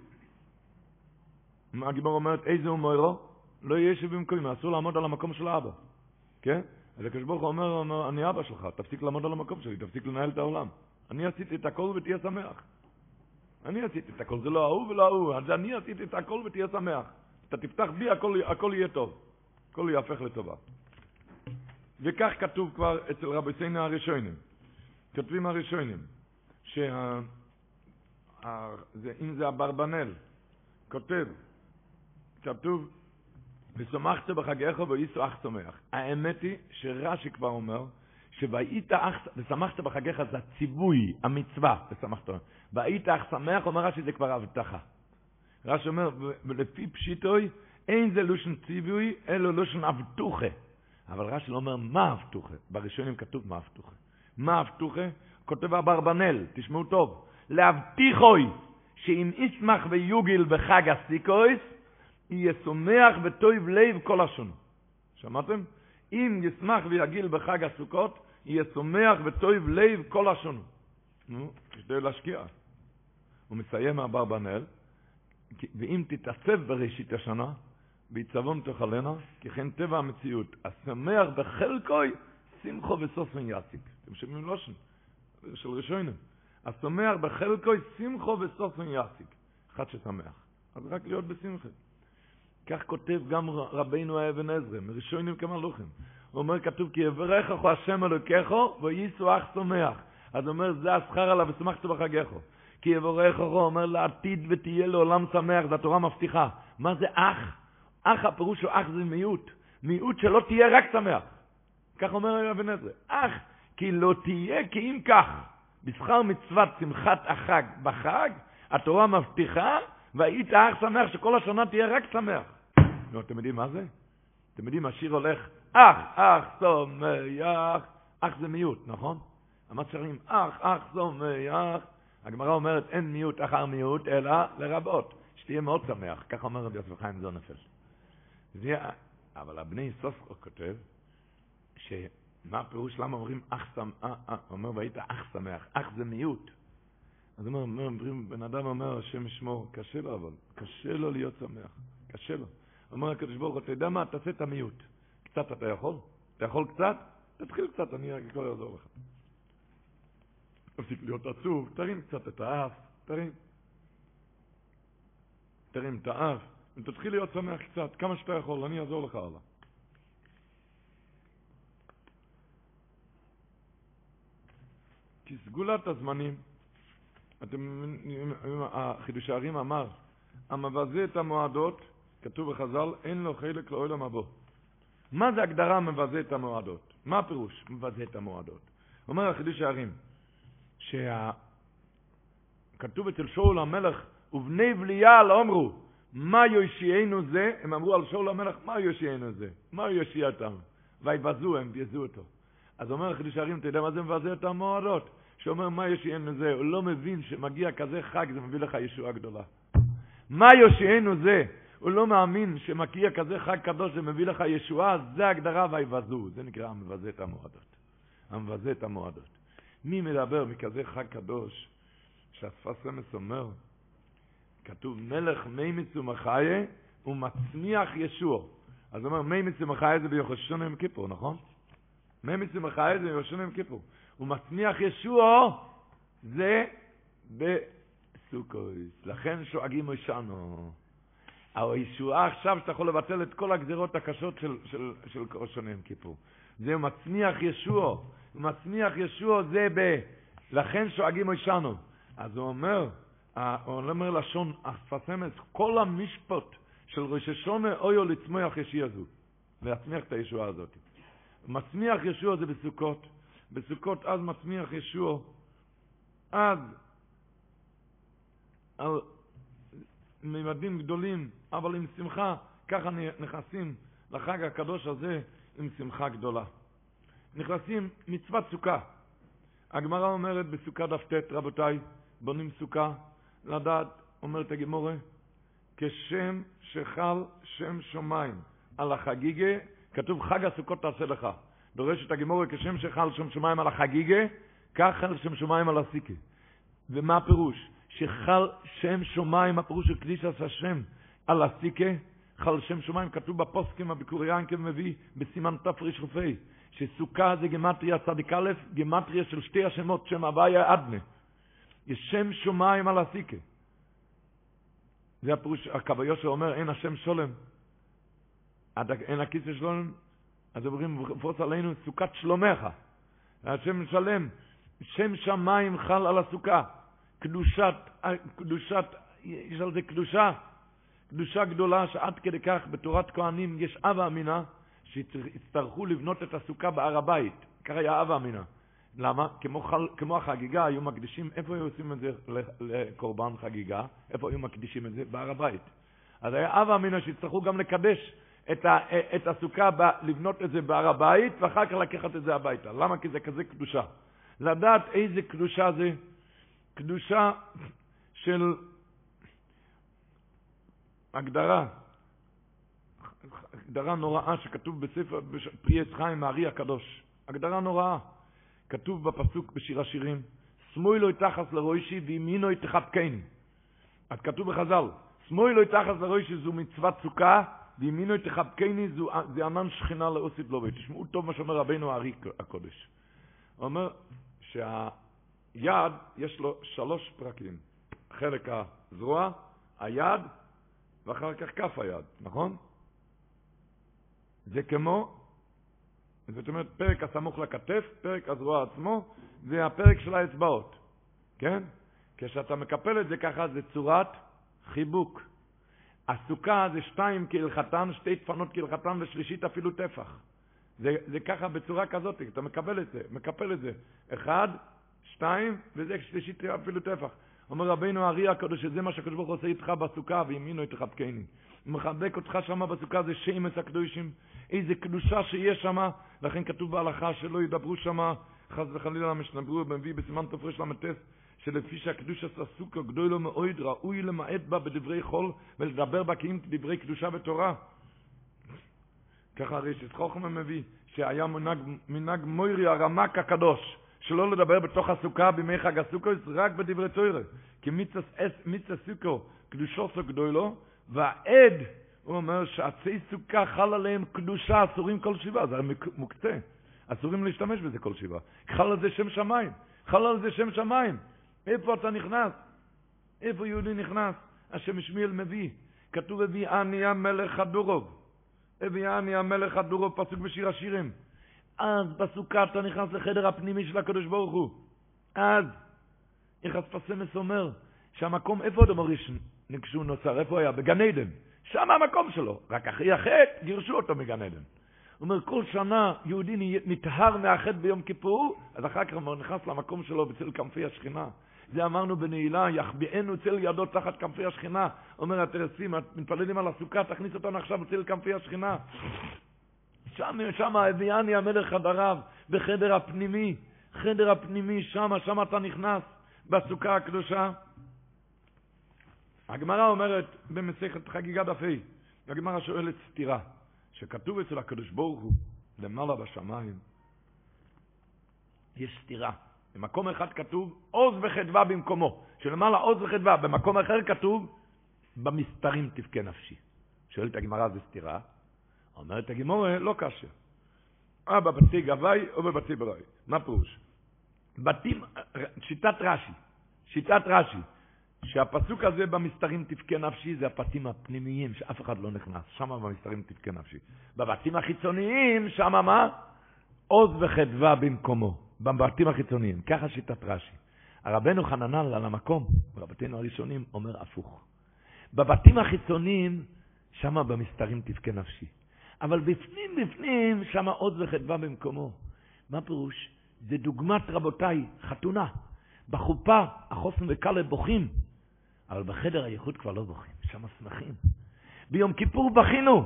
הגיבור אומרת, איזה הוא מוירו? לא יהיה שבמקום, אסור לעמוד על המקום של האבא. כן? אז הקדוש ברוך הוא אומר, אומר, אני אבא שלך, תפסיק לעמוד על המקום שלי, תפסיק לנהל את העולם. אני עשיתי את הכל ותהיה שמח. אני עשיתי את הכל, זה לא ההוא ולא ההוא, אז אני עשיתי את הכל ותהיה שמח. אתה תפתח בי, הכל, הכל יהיה טוב. הכל יהפך לטובה. וכך כתוב כבר אצל רבותינו הראשונים. כותבים הראשונים. ה... זה, זה אברבנאל, כותב, כתוב, ושמחת בחגיך וייסו אח שמח. האמת היא שרש"י כבר אומר, שויית אח, ושמחת בחגיך זה הציווי, המצווה, ושמחת. והיית אח שמח, אומר רש"י, זה כבר הבטחה. רש"י אומר, ולפי פשיטוי, אין זה לושן ציווי, אלא לושן אבטוחה. אבל רש"י לא אומר מה אבטוחה. בראשונים כתוב מה אבטוחה. מה אבטוחה? כותב אברבנאל, תשמעו טוב, להבטיחוי שאם ישמח ויוגיל בחג הסיקויס, יהיה שמח וטויב לב כל השון. שמעתם? אם ישמח ויגיל בחג הסוכות, יהיה שמח וטויב לב כל השון. נו, כדי להשקיע. הוא מסיים אברבנאל, ואם תתעצב בראשית השנה, בעיצבון תאכלנה, כי כן טבע המציאות. השמח בחלקוי, שמחו וסופן יציק. אתם שומעים לושן? של ראשונים. השמח בחלקוי, שמחו וסופן יציק. אחד ששמח. אז רק להיות בשמחה. כך כותב גם רבינו האבן עזרא, מראשונים כמלוכים. הוא אומר, כתוב, כי יברכך השם אלוקיכו, וייסו אח שמח. אז הוא אומר, זה השכר עליו, ושמחת בחגיכו. כי יברכך, אומר לעתיד ותהיה לעולם שמח, זו התורה מבטיחה. מה זה אח? אח, הפירוש הוא אח זה מיעוט. מיעוט שלא תהיה רק שמח. כך אומר אבן עזרא. אח, כי לא תהיה כי אם כך. בשכר מצוות שמחת החג בחג, התורה מבטיחה, והיית אח שמח שכל השנה תהיה רק שמח. נו, אתם יודעים מה זה? אתם יודעים, השיר הולך, אח, אח, שמח, אח זה מיעוט, נכון? שרים, אח, אח, שמח. הגמרא אומרת, אין מיעוט אחר מיעוט, אלא לרבות. שתהיה מאוד שמח, ככה אומר רבי יוסף חיים זונפל. זה, אבל הבני סופרו כותב, שמה הפירוש למה אומרים אח שמח, הוא אומר והיית אח שמח, אח זה מיעוט. אז אומר, אומר, בן אדם אומר, השם ישמור, קשה לו אבל, קשה לו להיות שמח, קשה לו. אומר הקדוש ברוך הוא, אתה יודע מה, תעשה את המיעוט. קצת אתה יכול? אתה יכול קצת? תתחיל קצת, אני כבר אעזור לך. תפסיק להיות עצוב, תרים קצת את האף, תרים. תרים את האף, ותתחיל להיות שמח קצת, כמה שאתה יכול, אני אעזור לך הלאה. כי סגולת הזמנים, אתם, חידוש הערים אמר, המבזה את המועדות, כתוב בחז"ל, אין לו חלק לעולם הבא. מה זה הגדרה מבזה את המועדות? מה הפירוש מבזה את המועדות? אומר החידוש הערים, שכתוב אצל שאול המלך, ובני בליעל אמרו, מה יושיענו זה? הם אמרו על שאול המלך, מה יושיענו זה? מה יושיע אותם? ויבזו הם, ביזו אותו. אז אומר החידוש הערים, אתה יודע מה זה מבזה את המועדות? שאומר מה יושיענו זה, הוא לא מבין שמגיע כזה חג, זה מביא לך ישועה גדולה. מה יושיענו זה? הוא לא מאמין שמגיע כזה חג קדוש שמביא לך ישועה, זה הגדרה ויבזו, זה נקרא המבזה את המועדות. המבזה את המועדות. מי מדבר מכזה חג קדוש, שהשפת רמס אומר, כתוב מלך מימיץ ומחיה ומצמיח ישוע. אז הוא אומר מימיץ ומחיה זה ביוחשון עם כיפור, נכון? מימיץ ומחיה זה ביוחשון עם כיפור. ומצמיח ישוע זה בסוכויס. לכן שואגים אישנו. הישועה עכשיו שאתה יכול לבטל את כל הגזירות הקשות של, של, של ראשון יום כיפור. זה מצמיח ישוע. מצמיח ישוע זה ב... לכן שואגים אישנו. אז הוא אומר, הוא אומר לשון אספסמס, כל המשפט של ראש השונה אויו לצמוח ישוע זו. להצמיח את הישועה הזאת. מצמיח ישוע זה בסוכות. בסוכות אז מצמיח ישוע. אז ממדים גדולים, אבל עם שמחה, ככה נכנסים לחג הקדוש הזה עם שמחה גדולה. נכנסים מצוות סוכה. הגמרא אומרת בסוכה דף ט', רבותיי, בונים סוכה, לדעת, אומרת הגמורה, כשם שחל שם שמיים על החגיגה, כתוב חג הסוכות תעשה לך. דורשת הגמורה, כשם שחל שם שמיים על החגיגה, כך חל שם שמיים על הסיקה. ומה הפירוש? שחל שם שמיים, הפירוש של קדישת השם על הסיקה, חל שם שמיים, כתוב בפוסקים הביקורי ינקב מביא בסימן תר"כ, שסוכה זה גמטריה צדיק א', גמטריה של שתי השמות, שם הוויה אדנה. יש שם שמיים על הסיקה. זה הפירוש, הקו היושר אומר, אין השם שולם. אין הכיסא שלום, אז אומרים, פרוס עלינו סוכת שלומך. השם שלם, שם שמיים חל על הסוכה. קדושת, קדושת, יש על זה קדושה, קדושה גדולה שעד כדי כך בתורת כהנים יש אב אמינה שיצטרכו לבנות את הסוכה בהר הבית. ככה היה אב אמינה. למה? כמו, חל, כמו החגיגה היו מקדישים, איפה היו עושים את זה לקורבן חגיגה? איפה היו מקדישים את זה? בהר הבית. אז היה אב אמינה שיצטרכו גם לקדש את, ה, את הסוכה, ב, לבנות את זה בהר הבית, ואחר כך לקחת את זה הביתה. למה? כי זה כזה קדושה. לדעת איזה קדושה זה, קדושה של הגדרה, הגדרה נוראה שכתוב בספר פרי עץ חיים הארי הקדוש. הגדרה נוראה. כתוב בפסוק בשיר השירים, שמאלו תחס לרוישי וימינו תחבקני. אז כתוב בחז"ל, שמאלו תחס לרוישי זו מצוות סוכה, וימינו תחבקני זה ענן שכינה לאוסית לובי. תשמעו טוב מה שאומר רבנו הארי הקודש. הוא אומר שהיד יש לו שלוש פרקים. חלק הזרוע, היד, ואחר כך כף היד, נכון? זה כמו, זאת אומרת, פרק הסמוך לכתף, פרק הזרוע עצמו, זה הפרק של האצבעות, כן? כשאתה מקפל את זה ככה, זה צורת חיבוק. הסוכה זה שתיים כהלכתן, שתי דפנות כהלכתן, ושלישית אפילו טפח. זה, זה ככה בצורה כזאת, אתה מקבל את זה, מקפל את זה. אחד, שתיים, וזה שלישית אפילו טפח. אומר רבינו הארי הקדוש, שזה מה שהקדוש ברוך הוא עושה איתך בסוכה, וימינו את תחבקני. הוא מחבק אותך שם בסוכה, זה שמש הקדושים, איזה קדושה שיש שם, לכן כתוב בהלכה שלא ידברו שם, חס וחלילה משנברו, מביא בסימן תפרש ל"ט, שלפי שהקדוש סוכה גדולו מאוד, ראוי למעט בה בדברי חול, ולדבר בה כאילו דברי קדושה ותורה. ככה הרי שחוכמה מביא, שהיה מנהג מוירי הרמק הקדוש, שלא לדבר בתוך הסוכה בימי חג הסוכה, רק בדברי תוירה. כי מיצה סוכו קדושו סו גדולו, והעד, הוא אומר שעצי סוכה חל עליהם קדושה, אסורים כל שבעה, זה מוקצה. אסורים להשתמש בזה כל שבעה. חל על זה שם שמיים. חל על זה שם שמיים. איפה אתה נכנס? איפה יהודי נכנס? השם שמיאל מביא. כתוב הביא אני המלך הדורוב. הביא אני המלך הדורוב, פסוק בשיר השירים. אז בסוכה אתה נכנס לחדר הפנימי של הקדוש ברוך הוא. אז, איך אספסמס אומר, שהמקום, איפה אדם הראשון כשהוא נוצר, איפה היה? בגן עדן. שם המקום שלו. רק אחרי החטא גירשו אותו מגן עדן. הוא אומר, כל שנה יהודי נטהר מהחטא ביום כיפור, אז אחר כך הוא נכנס למקום שלו בצל כנפי השכינה. זה אמרנו בנעילה, יחביאנו צל ידו תחת כנפי השכינה. אומר התרסים, מתפללים על הסוכה, תכניס אותנו עכשיו בצל כנפי השכינה. שם, שם הביאני המלך חדריו, בחדר הפנימי, חדר הפנימי, שם, שם אתה נכנס, בסוכה הקדושה. הגמרא אומרת במסכת חגיגה דף ה', הגמרא שואלת סתירה, שכתוב אצל הקדוש ברוך הוא, למעלה בשמיים, יש סתירה. במקום אחד כתוב עוז וחדווה במקומו, שלמעלה עוז וחדווה, במקום אחר כתוב במסתרים תבכה נפשי. שואלת הגמרא זה סתירה, אומרת הגמורה, לא קשה. אה בבתי גבאי או בבתי ברוי. מה פירוש? בתים, שיטת רש"י, שיטת רש"י, שהפסוק הזה במסתרים תבכה נפשי זה הפתים הפנימיים שאף אחד לא נכנס, שם במסתרים תבכה נפשי. בבתים החיצוניים, שם מה? עוז וחדווה במקומו, בבתים החיצוניים, ככה שיטת רש"י. הרבנו חננאל על המקום, רבתינו הראשונים, אומר הפוך. בבתים החיצוניים, שם במסתרים תבכה נפשי. אבל בפנים בפנים, שם עוז וחדווה במקומו. מה פירוש? זה דוגמת רבותיי, חתונה. בחופה החוסן וכלב בוכים, אבל בחדר הייחוד כבר לא בוכים, שם שמחים. ביום כיפור בכינו,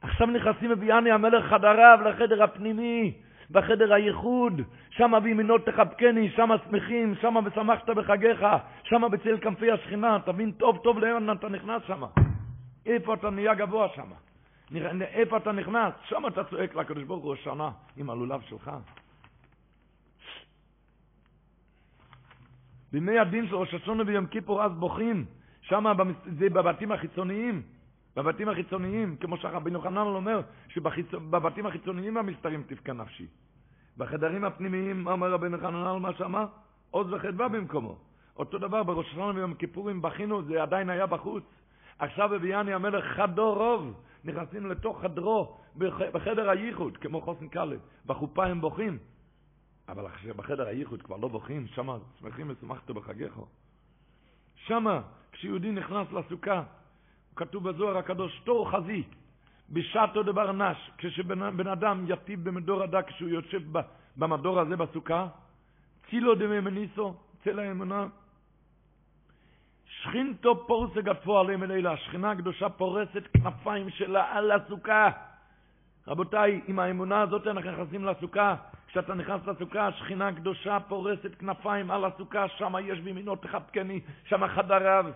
עכשיו נכנסים מביאני המלך חדריו לחדר הפנימי, בחדר הייחוד, שם בימינו תחבקני, שם שמחים, שם ושמחת בחגיך, שם בצל כנפי השכינה, תבין טוב טוב לאן אתה נכנס שם. איפה אתה נהיה גבוה שם? איפה אתה נכנס? שם אתה צועק לקדוש ברוך הוא שנה עם הלולב שלך. בימי הדין של ראש השונה ויום כיפור אז בוכים, שם זה בבתים החיצוניים, בבתים החיצוניים, כמו שרבינו חנן אומר, שבבתים החיצוניים המסתרים תפקע נפשי. בחדרים הפנימיים, אומר רבינו חנן על מה שאמר? עוז וחדווה במקומו. אותו דבר בראש השנה ויום כיפורים בכינו, זה עדיין היה בחוץ. עכשיו בביאני המלך חדו רוב, נכנסים לתוך חדרו, בחדר הייחוד, כמו חוסן קלב. בחופה הם בוכים. אבל בחדר הייחוד כבר לא בוכים, שמה שמחים ושמחתו בחגיך. שמה, כשיהודי נכנס לסוכה, כתוב בזוהר הקדוש, תור חזי, בשעתו דבר נש, כשבן אדם יטיב במדור הדק, כשהוא יושב במדור הזה בסוכה, צילו דממניסו, צל האמונה, שכינתו פורסה גפו עליהם אלילה, השכינה הקדושה פורסת כנפיים שלה על הסוכה. רבותיי, עם האמונה הזאת אנחנו נכנסים לסוכה. כשאתה נכנס לסוכה, השכינה הקדושה פורסת כנפיים על הסוכה, שם יש בימינו תחבקני, שם חדריו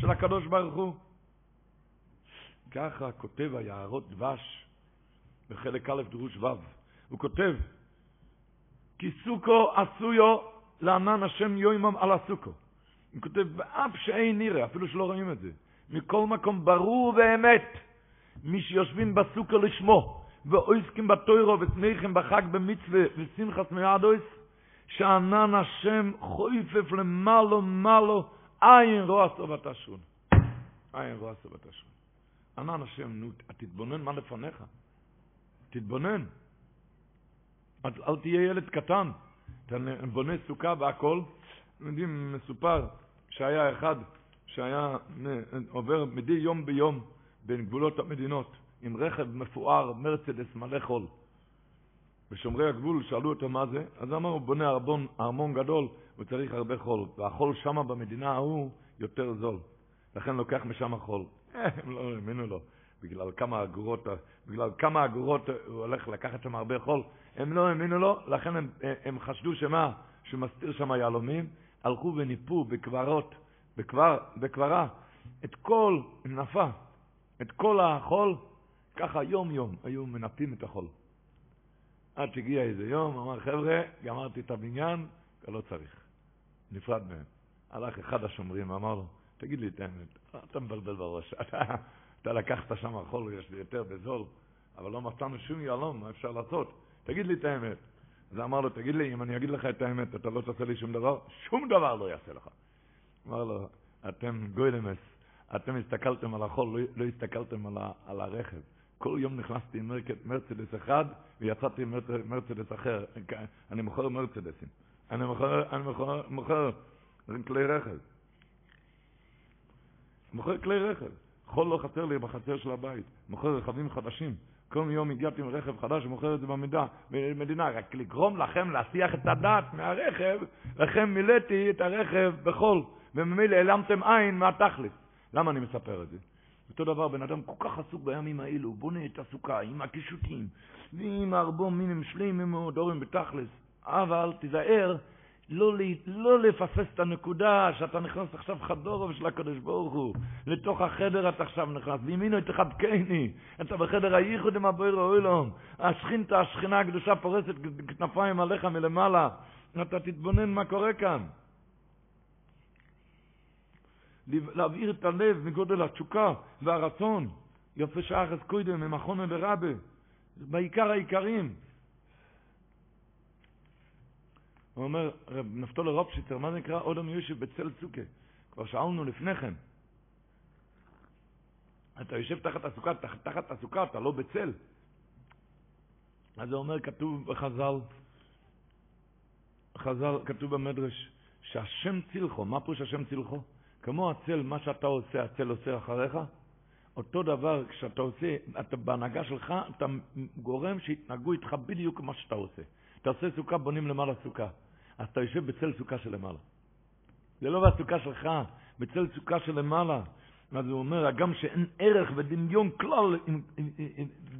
של הקדוש ברוך הוא. ככה כותב היערות דבש בחלק א' דרוש ו'. הוא כותב, כי סוכו עשויו לענן השם יוימם על הסוכו. הוא כותב, ואף שאין נראה, אפילו שלא רואים את זה. מכל מקום ברור ואמת, מי שיושבים בסוכו לשמו, ואויסקים בתוירו ושמחים בחג במצווה ושמחת מיעדויס, שענן השם חויפף למעלו מעלו, עין רוע סובת השון. עין רוע סובת השון. ענן השם, נו, תתבונן מה לפניך. תתבונן. אל, תהיה ילד קטן. אתה בונה סוכה והכל. יודעים, מסופר שהיה אחד שהיה עובר מדי יום ביום בין גבולות המדינות עם רכב מפואר, מרצדס מלא חול. ושומרי הגבול שאלו אותו מה זה, אז אמר, הוא בונה ארמון, ארמון גדול, הוא צריך הרבה חול, והחול שם במדינה ההוא יותר זול. לכן לוקח משם חול. הם לא האמינו לו, בגלל כמה אגורות, בגלל כמה אגורות הוא הולך לקחת שם הרבה חול. הם לא האמינו לו, לכן הם, הם חשדו שמה? שהוא מסתיר שם יהלומים, הלכו וניפו בקברות, בקבר, בקברה, את כל, נפה, את כל החול, ככה יום-יום היו מנפים את החול. עד שהגיע איזה יום, אמר, חבר'ה, גמרתי את הבניין, לא צריך. נפרד מהם. הלך אחד השומרים ואמר לו, תגיד לי את האמת, אתה מבלבל בראש, אתה, אתה לקחת שם חול, יש לי יותר בזול, אבל לא מצאנו שום יהלום, מה אפשר לעשות? תגיד לי את האמת. אז אמר לו, תגיד לי, אם אני אגיד לך את האמת, אתה לא תעשה לי שום דבר? שום דבר לא יעשה לך. אמר לו, אתם גוילמס, אתם הסתכלתם על החול, לא, לא הסתכלתם על, על הרכב. כל יום נכנסתי עם מרצדס אחד ויצאתי עם מרצדס אחר. אני מוכר מרצדסים. אני מוכר, אני מוכר, מוכר כלי רכב. מוכר כלי רכב. חול לא חסר לי בחצר של הבית. מוכר רכבים חדשים. כל יום הגעתי עם רכב חדש ומוכר את זה במדינה, במדינה, רק לגרום לכם להסיח את הדעת מהרכב, לכם מילאתי את הרכב בחול, וממילא העלמתם עין מהתכלס. למה אני מספר את זה? אותו דבר, בן אדם כל כך עסוק בימים האלו, הוא בונה את הסוכה עם הקישוטים, ועם ארבו מינים שלמים מאוד, אורים בתכלס, אבל תיזהר לא, לא לפספס את הנקודה שאתה נכנס עכשיו חדורו של הקדוש ברוך הוא. לתוך החדר אתה עכשיו נכנס, וימינו תחבקני, אתה בחדר הייחוד עם הבויר האוילום. השכינתה, השכינה הקדושה פורסת כנפיים עליך מלמעלה. אתה תתבונן מה קורה כאן. להבעיר את הלב מגודל התשוקה והרצון. יפה שעה אחת קודם, ממכונה ורבה. בעיקר העיקרים. הוא אומר, רב נפתול רופשיצר, מה זה נקרא אודם יושב בצל צוקה? כבר שאלנו לפני כן. אתה יושב תחת הסוכה, תחת, תחת הסוכה, אתה לא בצל. אז זה אומר, כתוב בחז"ל, חז"ל, כתוב במדרש, שהשם צילחו, מה פירוש השם צילחו? כמו הצל, מה שאתה עושה, הצל עושה אחריך. אותו דבר, כשאתה עושה, אתה בהנהגה שלך, אתה גורם שיתנהגו איתך בדיוק כמו שאתה עושה. אתה עושה סוכה, בונים למעלה סוכה. אז אתה יושב בצל סוכה שלמעלה. זה לא בסוכה שלך, בצל סוכה שלמעלה. אז הוא אומר, הגם שאין ערך ודמיון כלל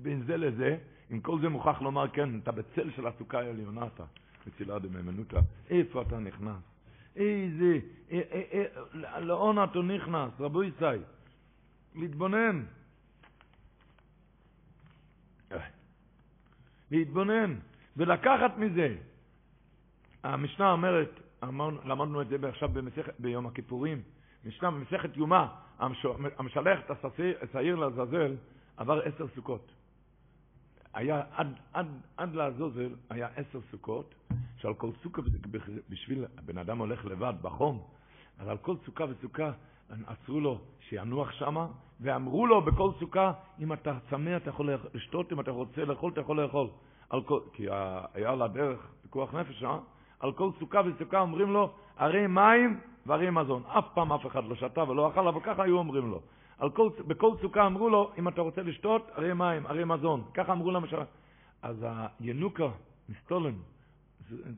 בין זה לזה, עם כל זה מוכרח לומר, כן, אתה בצל של הסוכה העליונה אתה, בצילה דממנותא. איפה אתה נכנס? איזה, אה, אה, אה, לאון אתה נכנס, רבו ישי, להתבונן. להתבונן. ולקחת מזה. המשנה אומרת, למדנו את זה עכשיו ביום הכיפורים, משנה במסכת יומא, המשלח את השעיר לעזאזל, עבר עשר סוכות. היה עד, עד, עד לעזוזל היה עשר סוכות, שעל כל סוכה, בשביל, הבן אדם הולך לבד בחום, אז על כל סוכה וסוכה עצרו לו שינוח שמה, ואמרו לו בכל סוכה, אם אתה צמא אתה יכול לשתות, אם אתה רוצה לאכול אתה יכול לאכול. כל, כי היה על הדרך פיקוח נפש, אה? על כל סוכה וסוכה אומרים לו, הרי מים והרי מזון. אף פעם אף אחד לא שתה ולא אכל, אבל ככה היו אומרים לו. כל, בכל סוכה אמרו לו, אם אתה רוצה לשתות, הרי מים, הרי מזון. ככה אמרו למשל. אז הינוקה, מסטולן,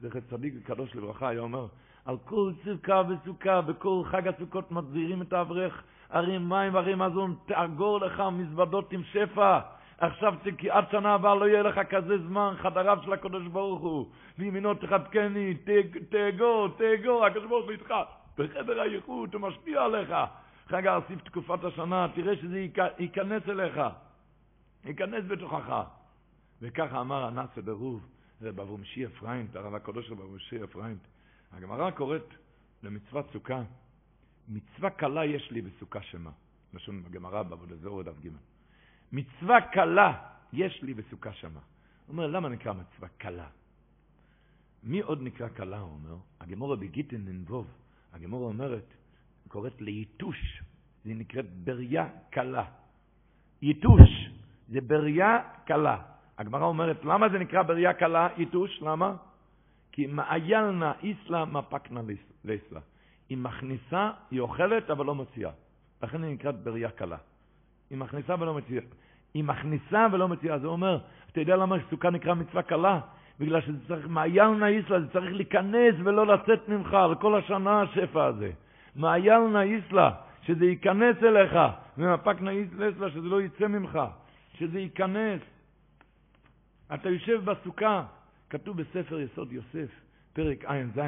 זכר צדיק וקדוש לברכה, היה אומר, על כל סוכה וסוכה, בכל חג הסוכות מחזירים את האברך, הרי מים והרי מזון, תאגור לך מזוודות עם שפע. עכשיו עד שנה הבאה לא יהיה לך כזה זמן, חדריו של הקדוש ברוך הוא. וימינו תחבקני, תאגור, תאגור, הקדוש ברוך הוא איתך. בחדר הייחוד, הוא משפיע עליך. חג האסיף תקופת השנה, תראה שזה ייכנס אליך, ייכנס בתוכך. וככה אמר הנאצה ברוב, בבוא משיח פריינט, הרב הקדוש בבוא משיח פריינט. הגמרא קוראת למצוות סוכה, מצווה קלה יש לי בסוכה שמה. לשון בגמרא בעבודה זוהר דף ג'. מצווה קלה יש לי בסוכה שמה. הוא אומר, למה נקרא מצווה קלה? מי עוד נקרא קלה, הוא אומר? הגמורה בגיטין ננבוב, הגמורה אומרת, קוראת ליתוש, זה נקראת בריה קלה. יתוש זה בריה קלה. הגמרא אומרת, למה זה נקרא בריה קלה, יתוש? למה? כי מעיילנה איסלה מפקנה ליסלה. היא מכניסה, היא אוכלת, אבל לא מוציאה. לכן היא נקראת בריה קלה. היא מכניסה ולא מוציאה. היא מכניסה ולא מוציאה. זה אומר, אתה יודע למה סוכה נקרא מצווה קלה? בגלל שזה צריך, מעיילנה איסלה, זה צריך להיכנס ולא לצאת ממך על כל השנה השפע הזה. מעיילנה איסלה, שזה ייכנס אליך, ומפקנה איסלה, שזה לא יצא ממך, שזה ייכנס. אתה יושב בסוכה, כתוב בספר יסוד יוסף, פרק ע"ז,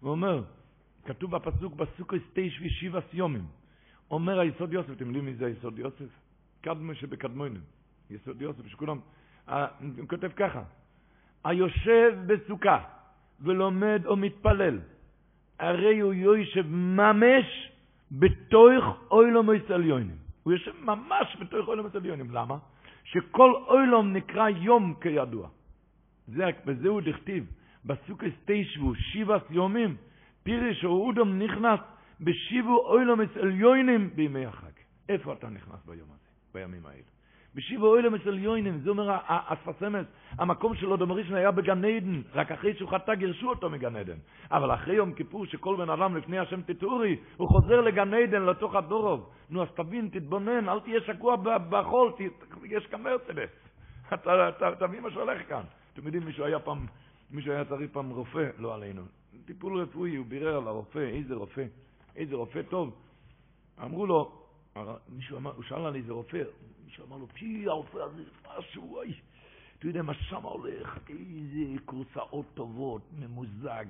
הוא אומר, כתוב בפסוק, בסוכה תשע ושבע סיומים. אומר היסוד יוסף, אתם יודעים מי זה היסוד יוסף? קדמו שבקדמונים. יסוד יוסף, שכולם, הוא כותב ככה, היושב בסוכה ולומד או מתפלל, הרי הוא יושב ממש בתוך אוילום עליונים. הוא יושב ממש בתוך אוילום עליונים. למה? שכל אוילום נקרא יום כידוע. זה, וזהו דכתיב, בסוכס תשבו שבעת יומים, פירש או אודום נכנס בשיבו אוילום עליונים בימי החג. איפה אתה נכנס ביום הזה, בימים האלה? בשיבו אוילם אצל יוינים, זה אומר הספסמס, המקום שלו דמרישן היה בגן עדן, רק אחרי שהוא חטא גירשו אותו מגן עדן. אבל אחרי יום כיפור, שכל בן אדם לפני השם תטורי, הוא חוזר לגן עדן, לתוך הדורוב. נו, אז תבין, תתבונן, אל תהיה שקוע בחול, יש כאן מרצדס. תבין מה שהולך כאן. אתם יודעים, מישהו היה פעם, מישהו היה צריך פעם רופא, לא עלינו, טיפול רפואי, הוא בירר על הרופא, איזה רופא, איזה רופא טוב. אמרו לו, מישהו אמר, הוא שאל על איזה רופא, מישהו אמר לו, פי, הרופא הזה, משהו, אוי, אתה יודע מה שם הולך, איזה קורסאות טובות, ממוזג,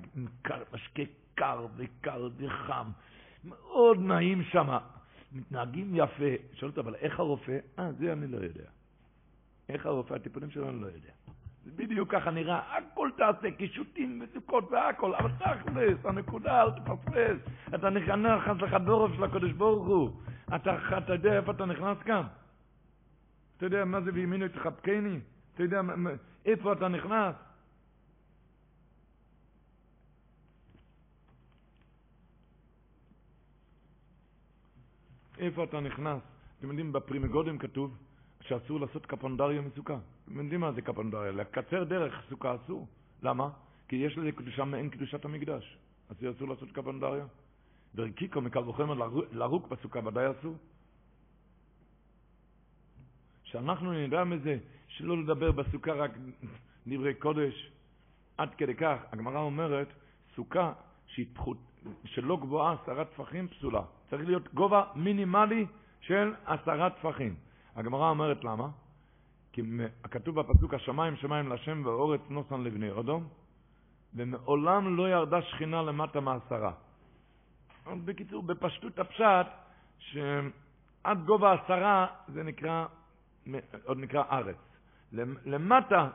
משקה קר וקר וחם, מאוד נעים שם, מתנהגים יפה. שואל אותו, אבל איך הרופא? אה, זה אני לא יודע. איך הרופא, הטיפולים שלו אני לא יודע. זה בדיוק ככה נראה, הכל תעשה, קישוטים וסוכות והכל, אבל תכלס, הנקודה, אל תפספס. אתה נכנס לך דורף של הקדוש ברוך הוא. אתה, אתה יודע איפה אתה נכנס כאן? אתה יודע מה זה וימינו תחבקני? אתה יודע איפה אתה נכנס? איפה אתה נכנס? אתם יודעים, בפרימגודים כתוב שאסור לעשות קפונדריה מסוכה. אתם יודעים מה זה קפונדריה? לקצר דרך סוכה אסור. למה? כי יש לזה קדושה מעין קדושת המקדש. אז אסור לעשות קפונדריה. ורקיקו מקל וחומר לרוק בסוכה ודאי אסור. שאנחנו נדע מזה, שלא לדבר בסוכה רק דברי קודש. עד כדי כך, הגמרא אומרת, סוכה שהתפחות, שלא גבוהה עשרה טפחים פסולה. צריך להיות גובה מינימלי של עשרה טפחים. הגמרא אומרת למה? כי כתוב בפסוק השמיים שמיים להשם ואורץ נוסן לבני אדום, ומעולם לא ירדה שכינה למטה מעשרה. בקיצור, בפשטות הפשט, שעד גובה עשרה זה נקרא עוד נקרא ארץ. למטה,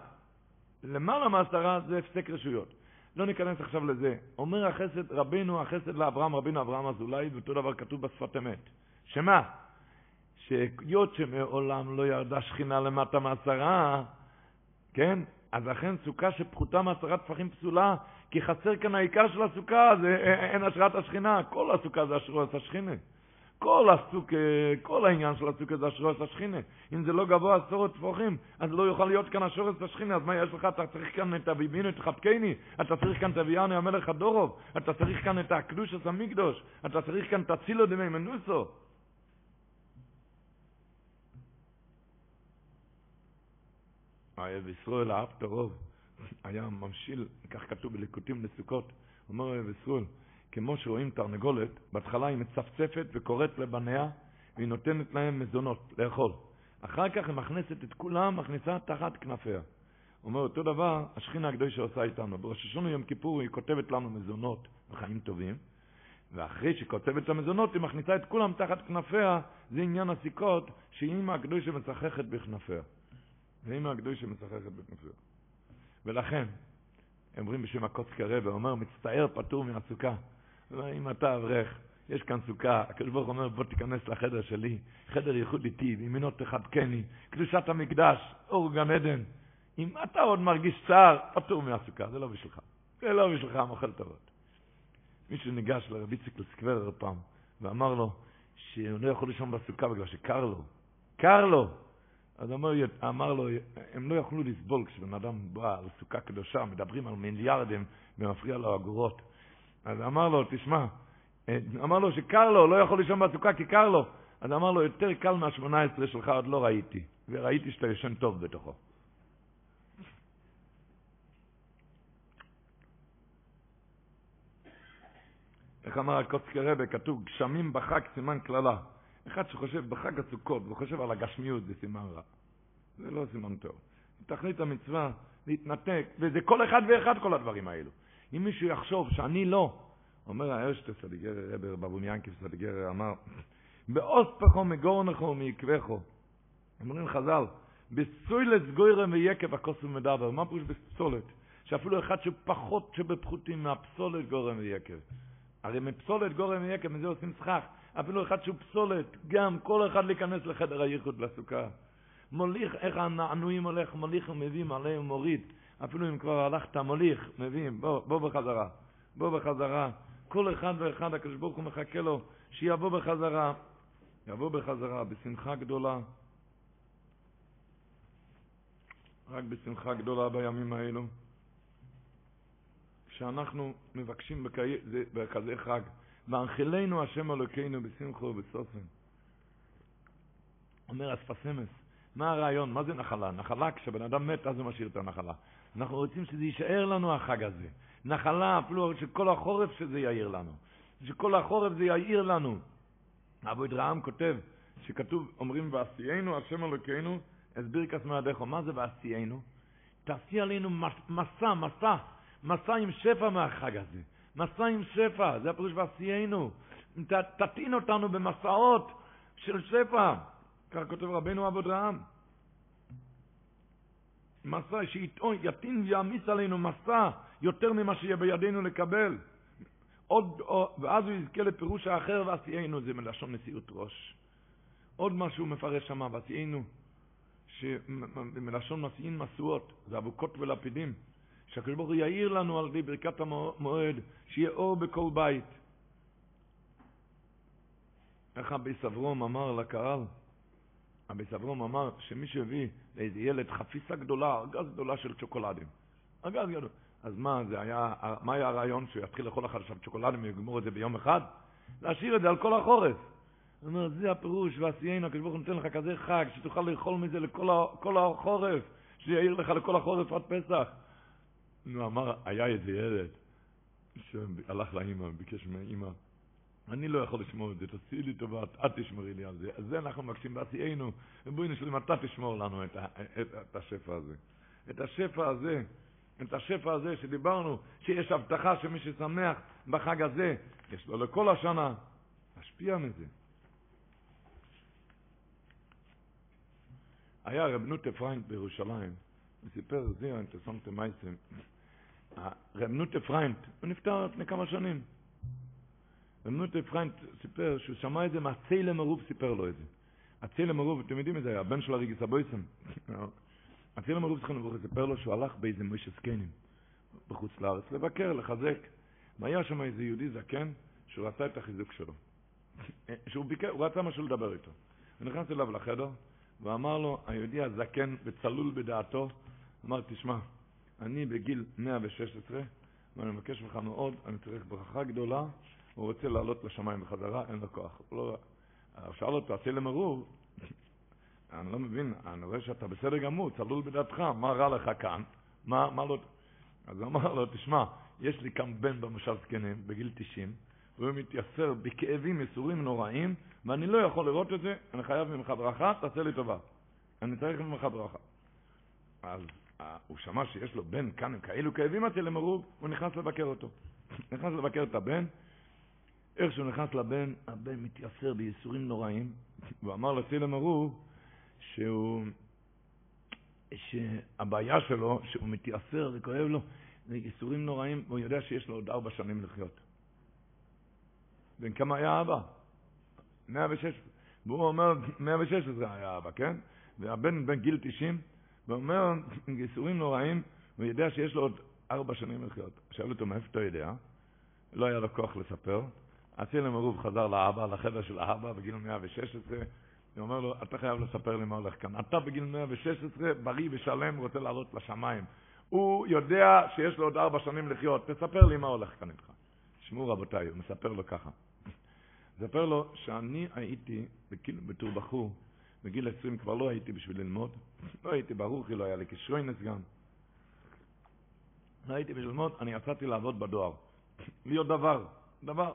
למעלה מעשרה זה הפסק רשויות. לא ניכנס עכשיו לזה. אומר החסד, רבינו החסד לאברהם, רבינו אברהם אזולאי, ואותו דבר כתוב בשפת אמת. שמה? שהיות שמעולם לא ירדה שכינה למטה מעשרה, כן? אז לכן סוכה שפחותה מעשרה טפחים פסולה, כי חסר כאן העיקר של הסוכה, זה אין השראת השכינה, כל הסוכה זה השראת השכינה. כל הסוק, כל העניין של הסוכה זה השורש השכינה. אם זה לא גבוה עשרות טפוחים, אז לא יוכל להיות כאן השורש השכינה. אז מה יש לך? אתה צריך כאן את אביבינו, את חבקני, אתה צריך כאן את אביאנו המלך הדורוב, אתה צריך כאן את הקדוש המקדוש, אתה צריך כאן את הצילו דמי מנוסו. האוהב ישראל אהב את הרוב, היה ממשיל, כך כתוב בליקוטים לסוכות, אומר אוהב ישראל, כמו שרואים תרנגולת, בהתחלה היא מצפצפת וקוראת לבניה, והיא נותנת להם מזונות לאכול. אחר כך היא מכנסת את כולם, מכניסה תחת כנפיה. אומר אותו דבר, השכינה הקדושה עושה איתנו. בראש השונה יום כיפור היא כותבת לנו מזונות וחיים טובים, ואחרי שהיא כותבת את המזונות היא מכניסה את כולם תחת כנפיה, זה עניין הסיכות, שאימא הקדושה מצחכת בכנפיה. ואימא הקדושה מצחכת בכנפיה. ולכן, אומרים בשם הקוצקי רבה, אומר, מצטער פטור מהסוכה. אם אתה אברך, יש כאן סוכה, הקדוש ברוך אומר, בוא תיכנס לחדר שלי, חדר ייחוד איתי, וימינו תחבקני, קדושת המקדש, אור גן עדן. אם אתה עוד מרגיש צער, פטור מהסוכה, זה לא בשבילך. זה לא בשבילך, מוכל טובות. מישהו ניגש לרבי ציקלוס קוורר פעם, ואמר לו שהוא לא יכול לישון בסוכה בגלל שקר לו. קר לו! אז אמר, אמר לו, הם לא יכלו לסבול כשבן אדם בא על סוכה קדושה, מדברים על מיליארדים ומפריע לו אגורות. אז אמר לו, תשמע, אמר לו שקר לו, לא יכול לישון בסוכה כי קר לו. אז אמר לו, יותר קל מהשמונה עשרה שלך עוד לא ראיתי, וראיתי שאתה ישן טוב בתוכו. איך אמר הקוצקי רבה, כתוב, גשמים בחג סימן קללה. אחד שחושב בחג הסוכות וחושב על הגשמיות זה סימן רע. זה לא סימן טוב. תכלית המצווה להתנתק, וזה כל אחד ואחד כל הדברים האלו. אם מישהו יחשוב שאני לא, אומר הארשטס סדיגר רבר בבון ינקיף סדיגר אמר, באוספכו מגורנחו מעקבכו. אומרים חז"ל, בסוילת גוירם ויקב הכוס ומדבר. מה פירוש בפסולת? שאפילו אחד שפחות שבפחותים מהפסולת גורם ויקב. הרי מפסולת גורם ויקב, מזה עושים סכך. אפילו אחד שהוא פסולת, גם כל אחד להיכנס לחדר הייחוד לסוכה. מוליך, איך הנענועים הולך, מוליך ומביא, מלא ומוריד. אפילו אם כבר הלכת מוליך, מביא, בוא, בוא בחזרה. בוא בחזרה. כל אחד ואחד, הקדוש ברוך הוא מחכה לו שיבוא בחזרה. יבוא בחזרה בשמחה גדולה. רק בשמחה גדולה בימים האלו. כשאנחנו מבקשים בכזה חג, והנחילנו השם אלוקינו בשמחו ובסופן. אומר אספסמס, מה הרעיון? מה זה נחלה? נחלה, כשבן אדם מת, אז הוא משאיר את הנחלה. אנחנו רוצים שזה יישאר לנו החג הזה. נחלה, אפילו שכל החורף שזה יאיר לנו. שכל החורף זה יאיר לנו. אבו אדרעם כותב, שכתוב, אומרים, ועשיינו השם אלוקינו, הסביר כסמרדכו, מה זה ועשיינו? תעשי עלינו מסע, מסע, מסע עם שפע מהחג הזה. מסע עם שפע, זה הפירוש ועשיינו. תטעין אותנו במסעות של שפע. כך כותב רבנו אבו דרעם. מסע שיטעין ויעמיס עלינו מסע יותר ממה שיהיה בידינו לקבל. עוד, ואז הוא יזכה לפירוש האחר ועשיינו, זה מלשון נשיאות ראש. עוד משהו מפרש שם, ועשיינו, מלשון מסיעין משואות, זה אבוקות ולפידים. שהקדוש ברוך הוא יאיר לנו על ידי ברכת המועד, שיהיה אור בכל בית. איך אבי סברום אמר לקהל? אבי סברום אמר שמי שהביא לאיזה ילד חפיסה גדולה, ארגז גדולה של צ'וקולדים. ארגז גדול. אז מה, זה היה, מה היה הרעיון? שהוא יתחיל לאכול לך עכשיו צ'וקולדים ויגמור את זה ביום אחד? להשאיר את זה על כל החורף. הוא אומר, זה הפירוש, ועשיינו, הקדוש ברוך הוא נותן לך כזה חג, שתוכל לאכול מזה לכל החורף, שיעיר לך לכל החורף עד פסח. נו, אמר, היה איזה ילד שהלך לאימא, ביקש מהאימא, אני לא יכול לשמור את זה, תעשי לי טובה, את תשמרי לי על זה. אז זה אנחנו מבקשים בעשיינו, ובואי נשלים, אתה תשמור לנו את, את, את השפע הזה. את השפע הזה, את השפע הזה שדיברנו, שיש הבטחה שמי ששמח בחג הזה, יש לו לכל השנה, להשפיע מזה. היה רב נוטה פריינד בירושלים, הוא סיפר, זה אינטערעסאנטע מעשה, רב נוטה פריינד, הוא נפטר לפני כמה שנים. רב נוטה פריינד סיפר שהוא שמע את זה מהצעלימער רוב סיפר לו את זה. הצעלימער רוב, אתם יודעים את זה, הבן של הערוגת הבושם. הצעלימער רוב זכרונו לברכה סיפר לו שהוא הלך באיזה מושב זקנים בחוץ לארץ לבקר, לחזק. והיה שם איזה יהודי זקן שהוא רצה את החיזוק שלו. שהוא ביקר, הוא רצה משהו לדבר איתו. הוא נכנס אליו לחדר ואמר לו, היהודי הזקן וצלול בדעתו, אמר, תשמע, אני בגיל 116, ואני מבקש ממך מאוד, אני צריך ברכה גדולה, הוא רוצה לעלות לשמיים בחזרה, אין לו כוח. לא... שאל אותו, עשי למרוב, אני לא מבין, אני רואה שאתה בסדר גמור, צלול בדעתך, מה רע לך כאן? מה, מה לא... אז הוא אמר לו, תשמע, יש לי כאן בן במושב זקנים, בגיל 90, והוא מתייסר בכאבים, ייסורים נוראים, ואני לא יכול לראות את זה, אני חייב ממך ברכה, תעשה לי טובה. אני צריך ממך ברכה. אז הוא שמע שיש לו בן כאן עם כאלו כאבים אצל המרוג, הוא נכנס לבקר אותו. נכנס לבקר את הבן, איך שהוא נכנס לבן, הבן מתייסר בייסורים נוראים, והוא אמר לצילם הרוג שהוא, שהבעיה שלו, שהוא מתייסר וכואב לו, ייסורים נוראים, והוא יודע שיש לו עוד ארבע שנים לחיות. בן כמה היה אבא? 116. והוא אומר, 116 היה אבא, כן? והבן בן גיל 90, ואומר, ייסורים נוראים, והוא יודע שיש לו עוד ארבע שנים לחיות. שאל אותו, מאיפה אתה יודע? לא היה לו כוח לספר. הצילם ערוב חזר לאבא, לחדר של האבא, בגיל 116, הוא אומר לו, אתה חייב לספר לי מה הולך כאן. אתה בגיל 116, בריא ושלם, רוצה לעלות לשמיים. הוא יודע שיש לו עוד ארבע שנים לחיות, תספר לי מה הולך כאן איתך. שמעו רבותיי, הוא מספר לו ככה. מספר לו שאני הייתי בתור בחור, בגיל 20 כבר לא הייתי בשביל ללמוד, לא הייתי ברוכי, לא היה לי כשרוינס גם. לא הייתי בשביל ללמוד, אני יצאתי לעבוד בדואר. להיות דבר, דבר.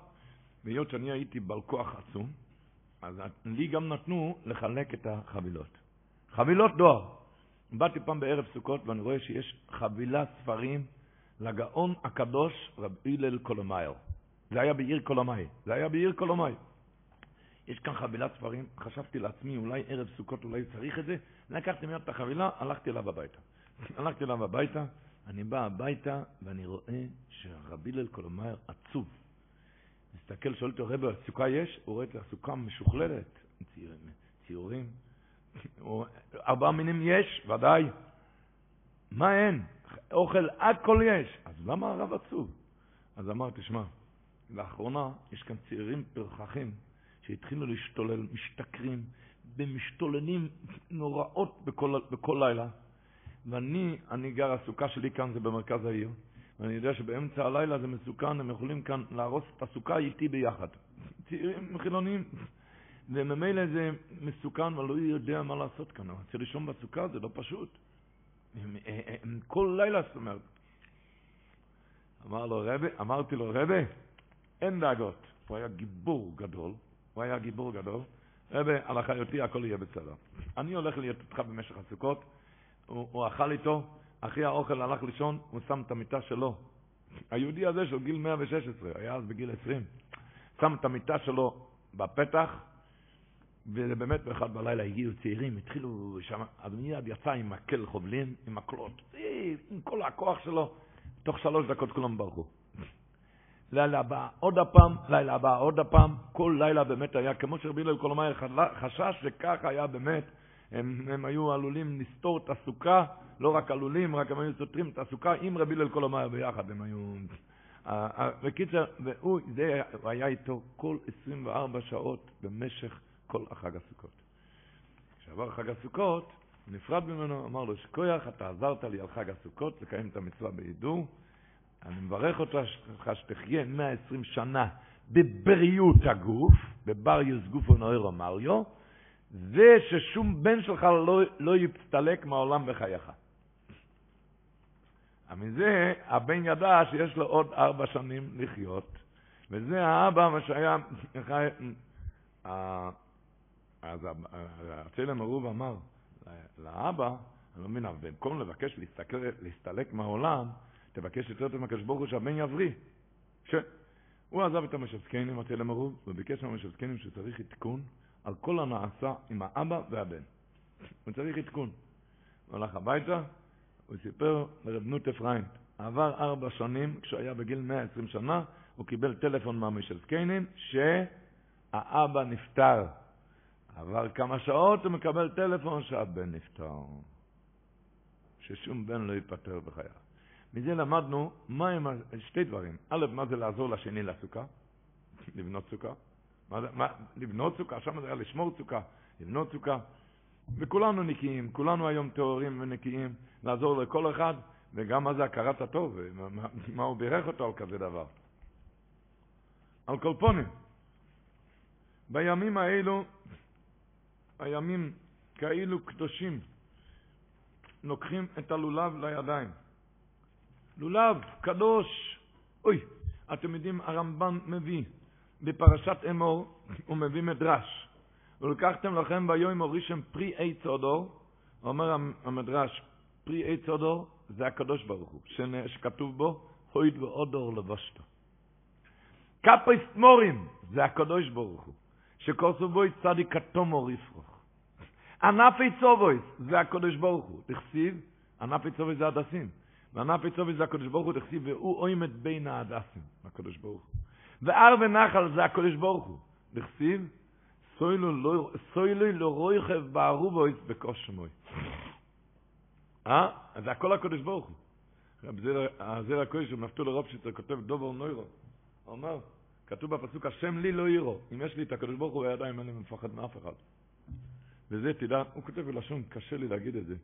והיות שאני הייתי בעל כוח עצום, אז לי גם נתנו לחלק את החבילות. חבילות דואר. באתי פעם בערב סוכות ואני רואה שיש חבילת ספרים לגאון הקדוש רב הלל קולומייר. זה היה בעיר קולומאי. זה היה בעיר קולומאי. יש כאן חבילת ספרים, חשבתי לעצמי, אולי ערב סוכות אולי צריך את זה, לקחתי מיד את החבילה, הלכתי אליו הביתה. הלכתי אליו הביתה, אני בא הביתה ואני רואה שהרבי הלל קולומייר עצוב. מסתכל, שואל אותו, רבי, סוכה יש? הוא רואה את הסוכה משוכללת, ציורים. ארבעה מינים יש? ודאי. מה אין? אוכל הכל יש. אז למה הרב עצוב? אז אמר, תשמע, לאחרונה יש כאן צעירים פרחחים שהתחילו להשתולל, משתכרים, במשתוללים נוראות בכל, בכל לילה. ואני, אני גר, הסוכה שלי כאן זה במרכז העיר, ואני יודע שבאמצע הלילה זה מסוכן, הם יכולים כאן להרוס את הסוכה איתי ביחד. צעירים חילונים. וממילא זה מסוכן, ולא יודע מה לעשות כאן. רוצה לישון בסוכה זה לא פשוט. הם, הם, הם, כל לילה, זאת אומרת. אמר לו רבי, אמרתי לו, רבי, אין דאגות. הוא היה גיבור גדול, הוא היה גיבור גדול. רבי, על אחריותי הכל יהיה בסדר. אני הולך להיות איתך במשך הסוכות, הוא, הוא אכל איתו, אחרי האוכל הלך לישון, הוא שם את המיטה שלו. היהודי הזה של גיל 116, היה אז בגיל 20, שם את המיטה שלו בפתח, ובאמת באחד בלילה הגיעו צעירים, התחילו שם, אז מיד יצא עם מקל חובלים, עם מקלות, עם כל הכוח שלו, תוך שלוש דקות כולם ברחו. לילה הבא עוד הפעם, לילה הבא עוד הפעם, כל לילה באמת היה, כמו שרבי הלל קולומאי חשש שכך היה באמת, הם, הם היו עלולים לסתור את הסוכה, לא רק עלולים, רק הם היו סותרים את הסוכה עם רבי הלל קולומאי ביחד, הם היו... בקיצר, והוא, זה היה איתו כל 24 שעות במשך כל החג הסוכות. כשעבר חג הסוכות, נפרד ממנו, אמר לו, שכוייח, אתה עזרת לי על חג הסוכות, לקיים את המצווה בהידור. אני מברך אותך שתחיה 120 שנה בבריאות הגוף, בבריוס גוף ונוירו מריו, וששום בן שלך לא, לא יצטלק מהעולם בחייך. מזה הבן ידע שיש לו עוד ארבע שנים לחיות, וזה האבא, מה שהיה, אז הצלם הרוב אמר לאבא, אני לא מבין, במקום לבקש להסתלק מהעולם, תבקש יותר טוב מהקדוש ברוך הוא שהבן יבריא. הוא עזב את המשסקנים, הצלם הרוב, וביקש מהמשסקנים שצריך עדכון על כל הנעשה עם האבא והבן. הוא צריך עדכון. הוא הלך הביתה, הוא סיפר לרב נוטה פריינט, עבר ארבע שנים, כשהוא היה בגיל 120 שנה, הוא קיבל טלפון מהמישל זקנים, שהאבא נפטר. עבר כמה שעות, הוא מקבל טלפון שהבן נפטר. ששום בן לא ייפטר בחייו. מזה למדנו מה הם, שתי דברים. א', מה זה לעזור לשני לסוכה? לבנות סוכה. מה מה, לבנות סוכה, שם זה היה לשמור סוכה, לבנות סוכה. וכולנו נקיים, כולנו היום טהורים ונקיים, לעזור לכל אחד, וגם מה זה הכרת הטוב, מה, מה הוא בירך אותו על כזה דבר. על כל פונים, בימים האלו, הימים כאלו קדושים, לוקחים את הלולב לידיים. לולב, קדוש. אוי, אתם יודעים, הרמב"ם מביא, בפרשת אמור, הוא מביא מדרש. ולקחתם לכם ביום הורישם פרי עץ אודור, אומר המדרש, פרי עץ אודור זה הקדוש ברוך הוא, שכתוב בו, הויד ואודור לבשתו. קפויס מורים זה הקדוש ברוך הוא, שכוסו בו צדיק התומור יפרוך. ענפי צובויס זה הקדוש ברוך הוא, תכסיב, ענפי צובויס זה הדסים, וענפי צובויס זה הקדוש ברוך הוא, תכסיב, והוא אוימת בין ההדסים, הקדוש ברוך הוא. וער ונחל זה הקדוש ברוך הוא, תכסיב, סוילו לא רויכב בערובויס בקושמוי. אה? זה הכל הקדוש ברוך הוא. הזר הקודש של נפתול רובשיצר כותב דובר נוירו. הוא אומר, כתוב בפסוק, השם לי לא ירו. אם יש לי את הקדוש ברוך הוא בידיים, לי מפחד מאף אחד. וזה, תדע, הוא כותב בלשון, קשה לי להגיד את זה.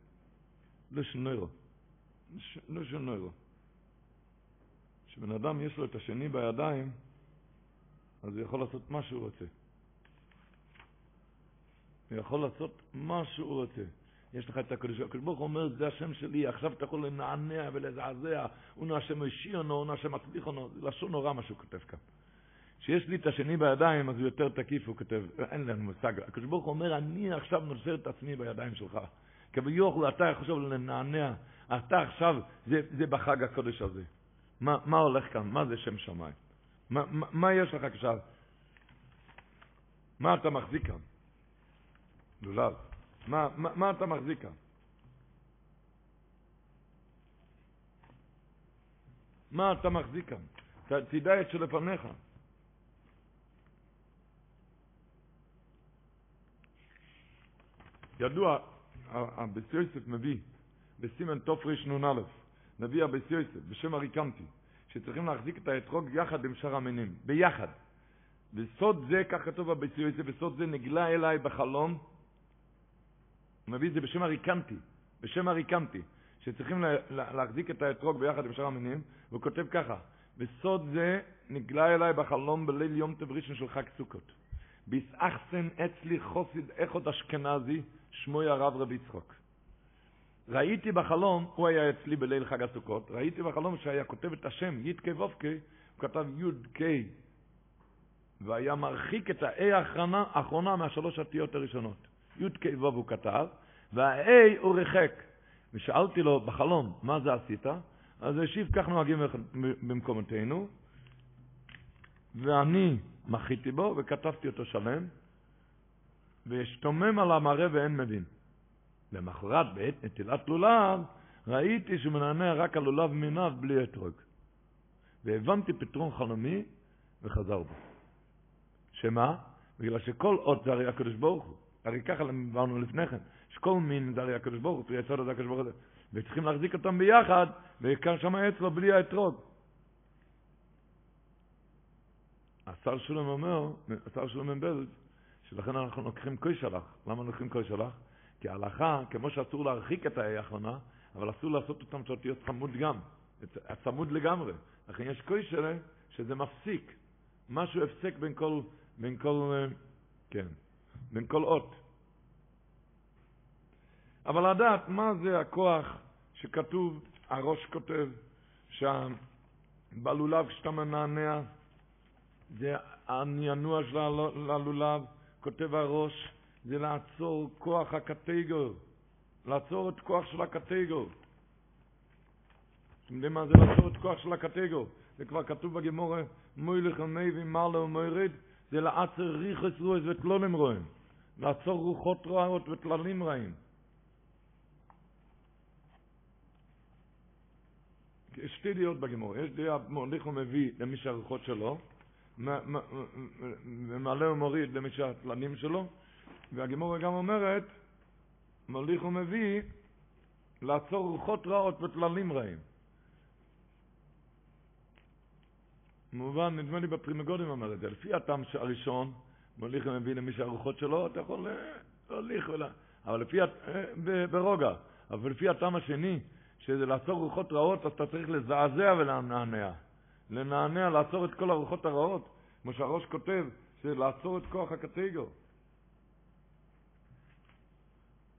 לא של נוירו. לא נוירו. כשבן אדם יש לו את השני בידיים, אז הוא יכול לעשות מה שהוא רוצה. הוא יכול לעשות מה שהוא רוצה. יש לך את הקדוש ברוך הוא אומר, זה השם שלי, עכשיו אתה יכול לנענע ולזעזע, הוא השם השיעונו, הוא השם מצליחונו, זה לשון נורא מה שהוא כותב כאן. כשיש לי את השני בידיים, אז הוא יותר תקיף, הוא כותב, אין לנו מושג. הקדוש ברוך הוא אומר, אני עכשיו נושא את עצמי בידיים שלך. כביכול אתה יכול לנענע, אתה עכשיו, זה, זה בחג הקודש הזה. מה, מה הולך כאן? מה זה שם שמיים? מה, מה, מה יש לך עכשיו? מה אתה מחזיק כאן? לולב. מה, מה, מה אתה מחזיק כאן? מה אתה מחזיק כאן? תדע את שלפניך. ידוע, הבס יוסף מביא, בסימן תרנ"א, מביא הבס יוסף, בשם הריקנטי, שצריכים להחזיק את האתרוג יחד עם שאר המינים, ביחד. וסוד זה, כך כתוב בבס יוסף, וסוד זה נגלה אליי בחלום, הוא מביא את זה בשם הריקנטי, בשם הריקנטי, שצריכים להחזיק את האתרוג ביחד עם שאר המינים, והוא כותב ככה, בסוד זה נגלה אליי בחלום בליל יום טב ראשון של חג סוכות. ביסאחסן אצלי חוסיד אחד אשכנזי, שמו הרב רבי יצחוק. ראיתי בחלום, הוא היה אצלי בליל חג הסוכות, ראיתי בחלום שהיה כותב את השם י"ק ו"ק, הוא כתב י"ק, והיה מרחיק את ה-A האחרונה מהשלוש אותיות הראשונות. י"ק ו"ו הוא כתב, וה-A הוא ריחק. ושאלתי לו בחלום, מה זה עשית? אז השיב, כך נוהגים במקומותינו, ואני מחיתי בו וכתבתי אותו שלם, ואשתומם על המראה ואין מבין. למחרת, בעת נטילת לולב, ראיתי שהוא מנענע רק על לולב מימיו בלי אתרוג. והבנתי פתרון חלומי וחזר בו. שמה? בגלל שכל אות זה הרי הקדוש ברוך הוא. הרי ככה אמרנו לפני כן, שכל מין זה הרי הקדוש ברוך הוא, פרי יסוד זה הקדוש ברוך הוא, וצריכים להחזיק אותם ביחד, וכאן שם אצלו בלי האתרוג. השר שולם אומר, השר שולם מבלז, שלכן אנחנו לוקחים קוי שלח. למה לוקחים קוי שלח? כי ההלכה, כמו שאסור להרחיק את האחרונה, אבל אסור לעשות אותם שאת תהיה צמוד גם, צמוד לגמרי. לכן יש קוי שלם שזה מפסיק, משהו הפסק בין כל, בין כל, כן. בין כל אות. אבל לדעת מה זה הכוח שכתוב, הראש כותב, שבלולב כשאתה מנענע, זה הנענוע של הלולב, כותב הראש, זה לעצור כוח הקטגור, לעצור את כוח של הקטגור. אתם יודעים מה זה לעצור את כוח של הקטגור? זה כבר כתוב בגמורה, מוילך ומי ומעלה ומוירד, זה לעצר ריחס רועס וטלונים רואים. לעצור רוחות רעות וטללים רעים. יש שתי דעות בגמור. יש דעה מוליך ומביא למי שהרוחות שלו, ומעלה ומוריד למי שהתלנים שלו, והגמור גם אומרת, מוליך ומביא לעצור רוחות רעות וטללים רעים. מובן, נדמה לי בפרימגודים אומר את זה. לפי הטעם הראשון, מוליך ומביא למי שהרוחות שלו, אתה יכול להוליך ולה... אבל לפי, אה, ברוגע, אבל לפי הטעם השני, שזה לעצור רוחות רעות, אז אתה צריך לזעזע ולנענע. לנענע, לעצור את כל הרוחות הרעות, כמו שהראש כותב, שזה לעצור את כוח הקטגור.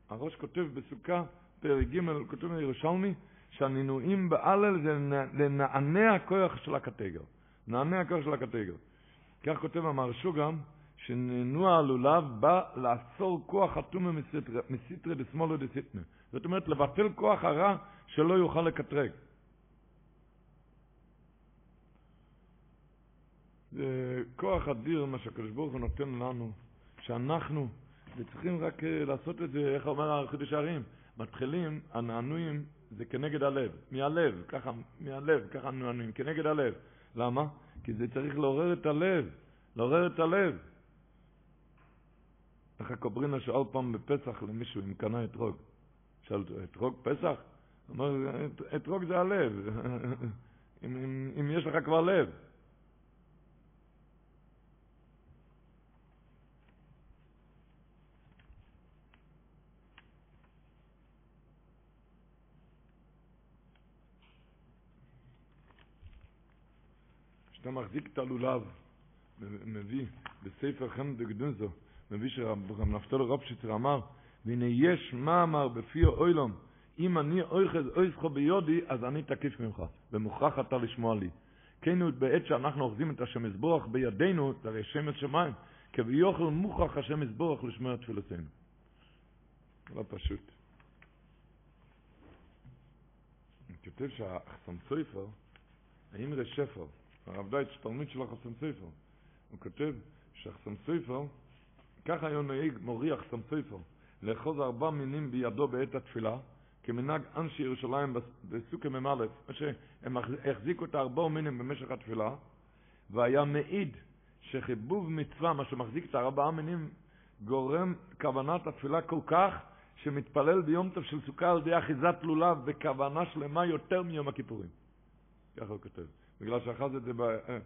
הראש כותב בסוכה, פרק ג', כותב בירושלמי, שהנינויים בהלל זה לנענע הכוח של הקטגור. נענע הכוח של הקטגור. כך כותב המרשו גם, שננוע הלולב בא לעצור כוח אטומה מסיטרא דשמאלו דסיטנה. זאת אומרת, לבטל כוח הרע שלא יוכל לקטרג. זה כוח אדיר מה שהקדוש ברוך הוא נותן לנו, שאנחנו, וצריכים רק אה, לעשות את זה, איך אומר חידוש הערים, מתחילים, הנענועים זה כנגד הלב, מהלב, ככה, מהלב, ככה נענועים, כנגד הלב. למה? כי זה צריך לעורר את הלב, לעורר את הלב. איך הקוברינה שאל פעם בפסח למישהו אם קנה אתרוג. שאל אותו, אתרוג פסח? הוא אמר, אתרוג זה הלב, אם, אם, אם יש לך כבר לב. כשאתה מחזיק את הלולב, מביא בספר חמד דגדונזו, מביא שרב נפתול רופשיצר אמר, והנה יש מאמר בפי אוילום, אם אני אויכז אויסכו ביודי, אז אני תקיף ממך, ומוכרח אתה לשמוע לי. כן הוא בעת שאנחנו אוחזים את השם יזבורך בידינו, זה הרי שם שמיים, כביוכל מוכרח השם יזבורך לשמוע את תפילותינו. לא פשוט. אני כותב שהחסם סופר, האמרי שפר, הרב דייטש, תלמיד של החסם סופר, הוא כותב שהחסם סופר, ככה היה נוהג מוריח חסם סופר, לאחוז ארבע מינים בידו בעת התפילה, כמנהג אנשי ירושלים בסוכה מ"א, שהם החזיקו את הארבע מינים במשך התפילה, והיה מעיד שחיבוב מצווה, מה שמחזיק את הארבעה מינים, גורם כוונת התפילה כל כך, שמתפלל ביום טוב של סוכה על ידי אחיזת לולב בכוונה שלמה יותר מיום הכיפורים. ככה הוא כותב. בגלל שאחז את זה ב... אה.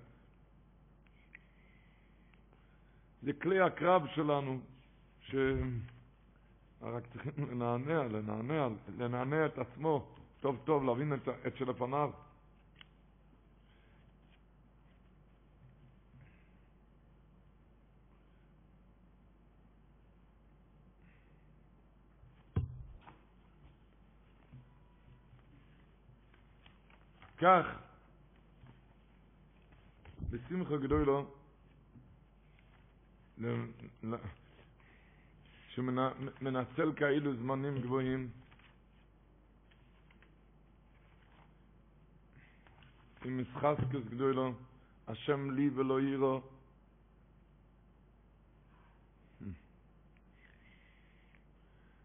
זה כלי הקרב שלנו, ש... רק צריכים לנענע, לנענע, לנענע את עצמו טוב טוב, להבין את, את שלפניו. כך, בשמחה גדולה, שמנצל כאילו זמנים גבוהים. עם מסחסקס גדולו, השם לי ולא יירו.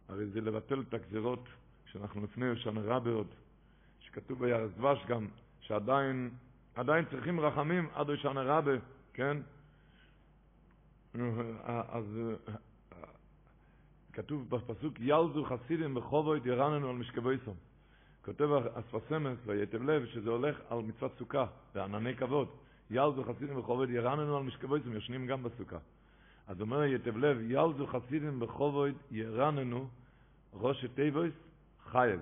הרי זה לבטל את הגזירות שאנחנו לפני יושן רבה עוד, שכתוב בירס דבש גם, שעדיין עדיין צריכים רחמים עד יושן רבה, כן? אז כתוב בפסוק ילזו חסידים בחובוית ירננו על משכבויסום. כותב אספסמס ויתב לב שזה הולך על מצוות סוכה, בענני כבוד. ילזו חסידים בחובוית ירננו על משכבויסום, ישנים גם בסוכה. אז אומר יתב לב, ילזו חסידים בחובוית ירננו, ראש תיבויס חייב.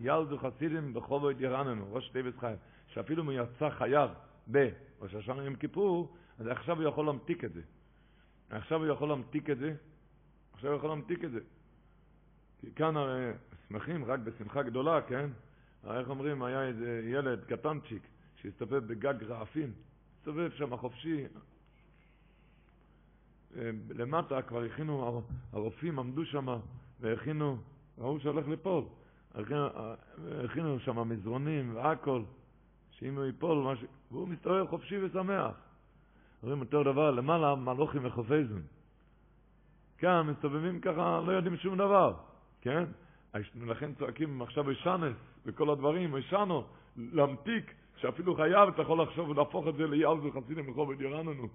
ילזו חסידים בחובוית ירננו, ראש תיבויס חייב. שאפילו אם הוא יצא חייב בראש השנה יום כיפור, אז עכשיו הוא יכול להמתיק את זה. עכשיו הוא יכול להמתיק את זה, עכשיו הוא יכול להמתיק את זה. כי כאן הרי שמחים רק בשמחה גדולה, כן? איך אומרים, היה איזה ילד קטנצ'יק שהסתובב בגג רעפים, הסתובב שם חופשי. אה, למטה כבר הכינו, הרופאים עמדו שם והכינו, ראו שהולך ליפול. הכינו שם מזרונים והכל, שאם הוא ייפול, משהו, והוא מסתובב חופשי ושמח. אומרים אותו דבר, למעלה מלוכים וחופזים. כאן מסתובבים ככה, לא יודעים שום דבר, כן? לכן צועקים עכשיו אישנס וכל הדברים, אישנו, להמתיק, שאפילו חייב אתה יכול לחשוב ולהפוך את זה ליאלזו חסידים רחוב ירננו.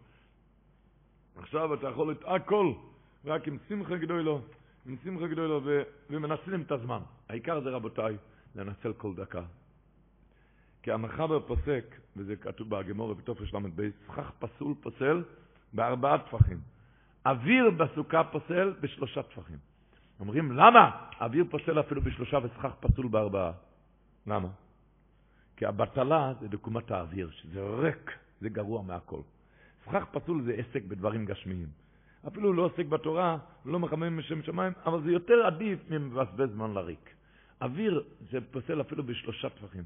עכשיו אתה יכול את הכל, רק עם שמחה גדולו, עם שמחה גדולו, ו- ומנצלים את הזמן. העיקר זה רבותיי, לנצל כל דקה. כי המחבר פוסק, וזה כתוב בהגמורי בתופש ל"ב, סכך פסול פוסל בארבעה טפחים. אוויר בסוכה פוסל בשלושה טפחים. אומרים, למה? אוויר פוסל אפילו בשלושה וסכך פסול בארבעה. למה? כי הבטלה זה דקומת האוויר, שזה ריק, זה גרוע מהכל. סכך פסול זה עסק בדברים גשמיים. אפילו לא עוסק בתורה, לא מחמם משם שמיים, אבל זה יותר עדיף ממבזבז זמן לריק. אוויר זה פוסל אפילו בשלושה טפחים.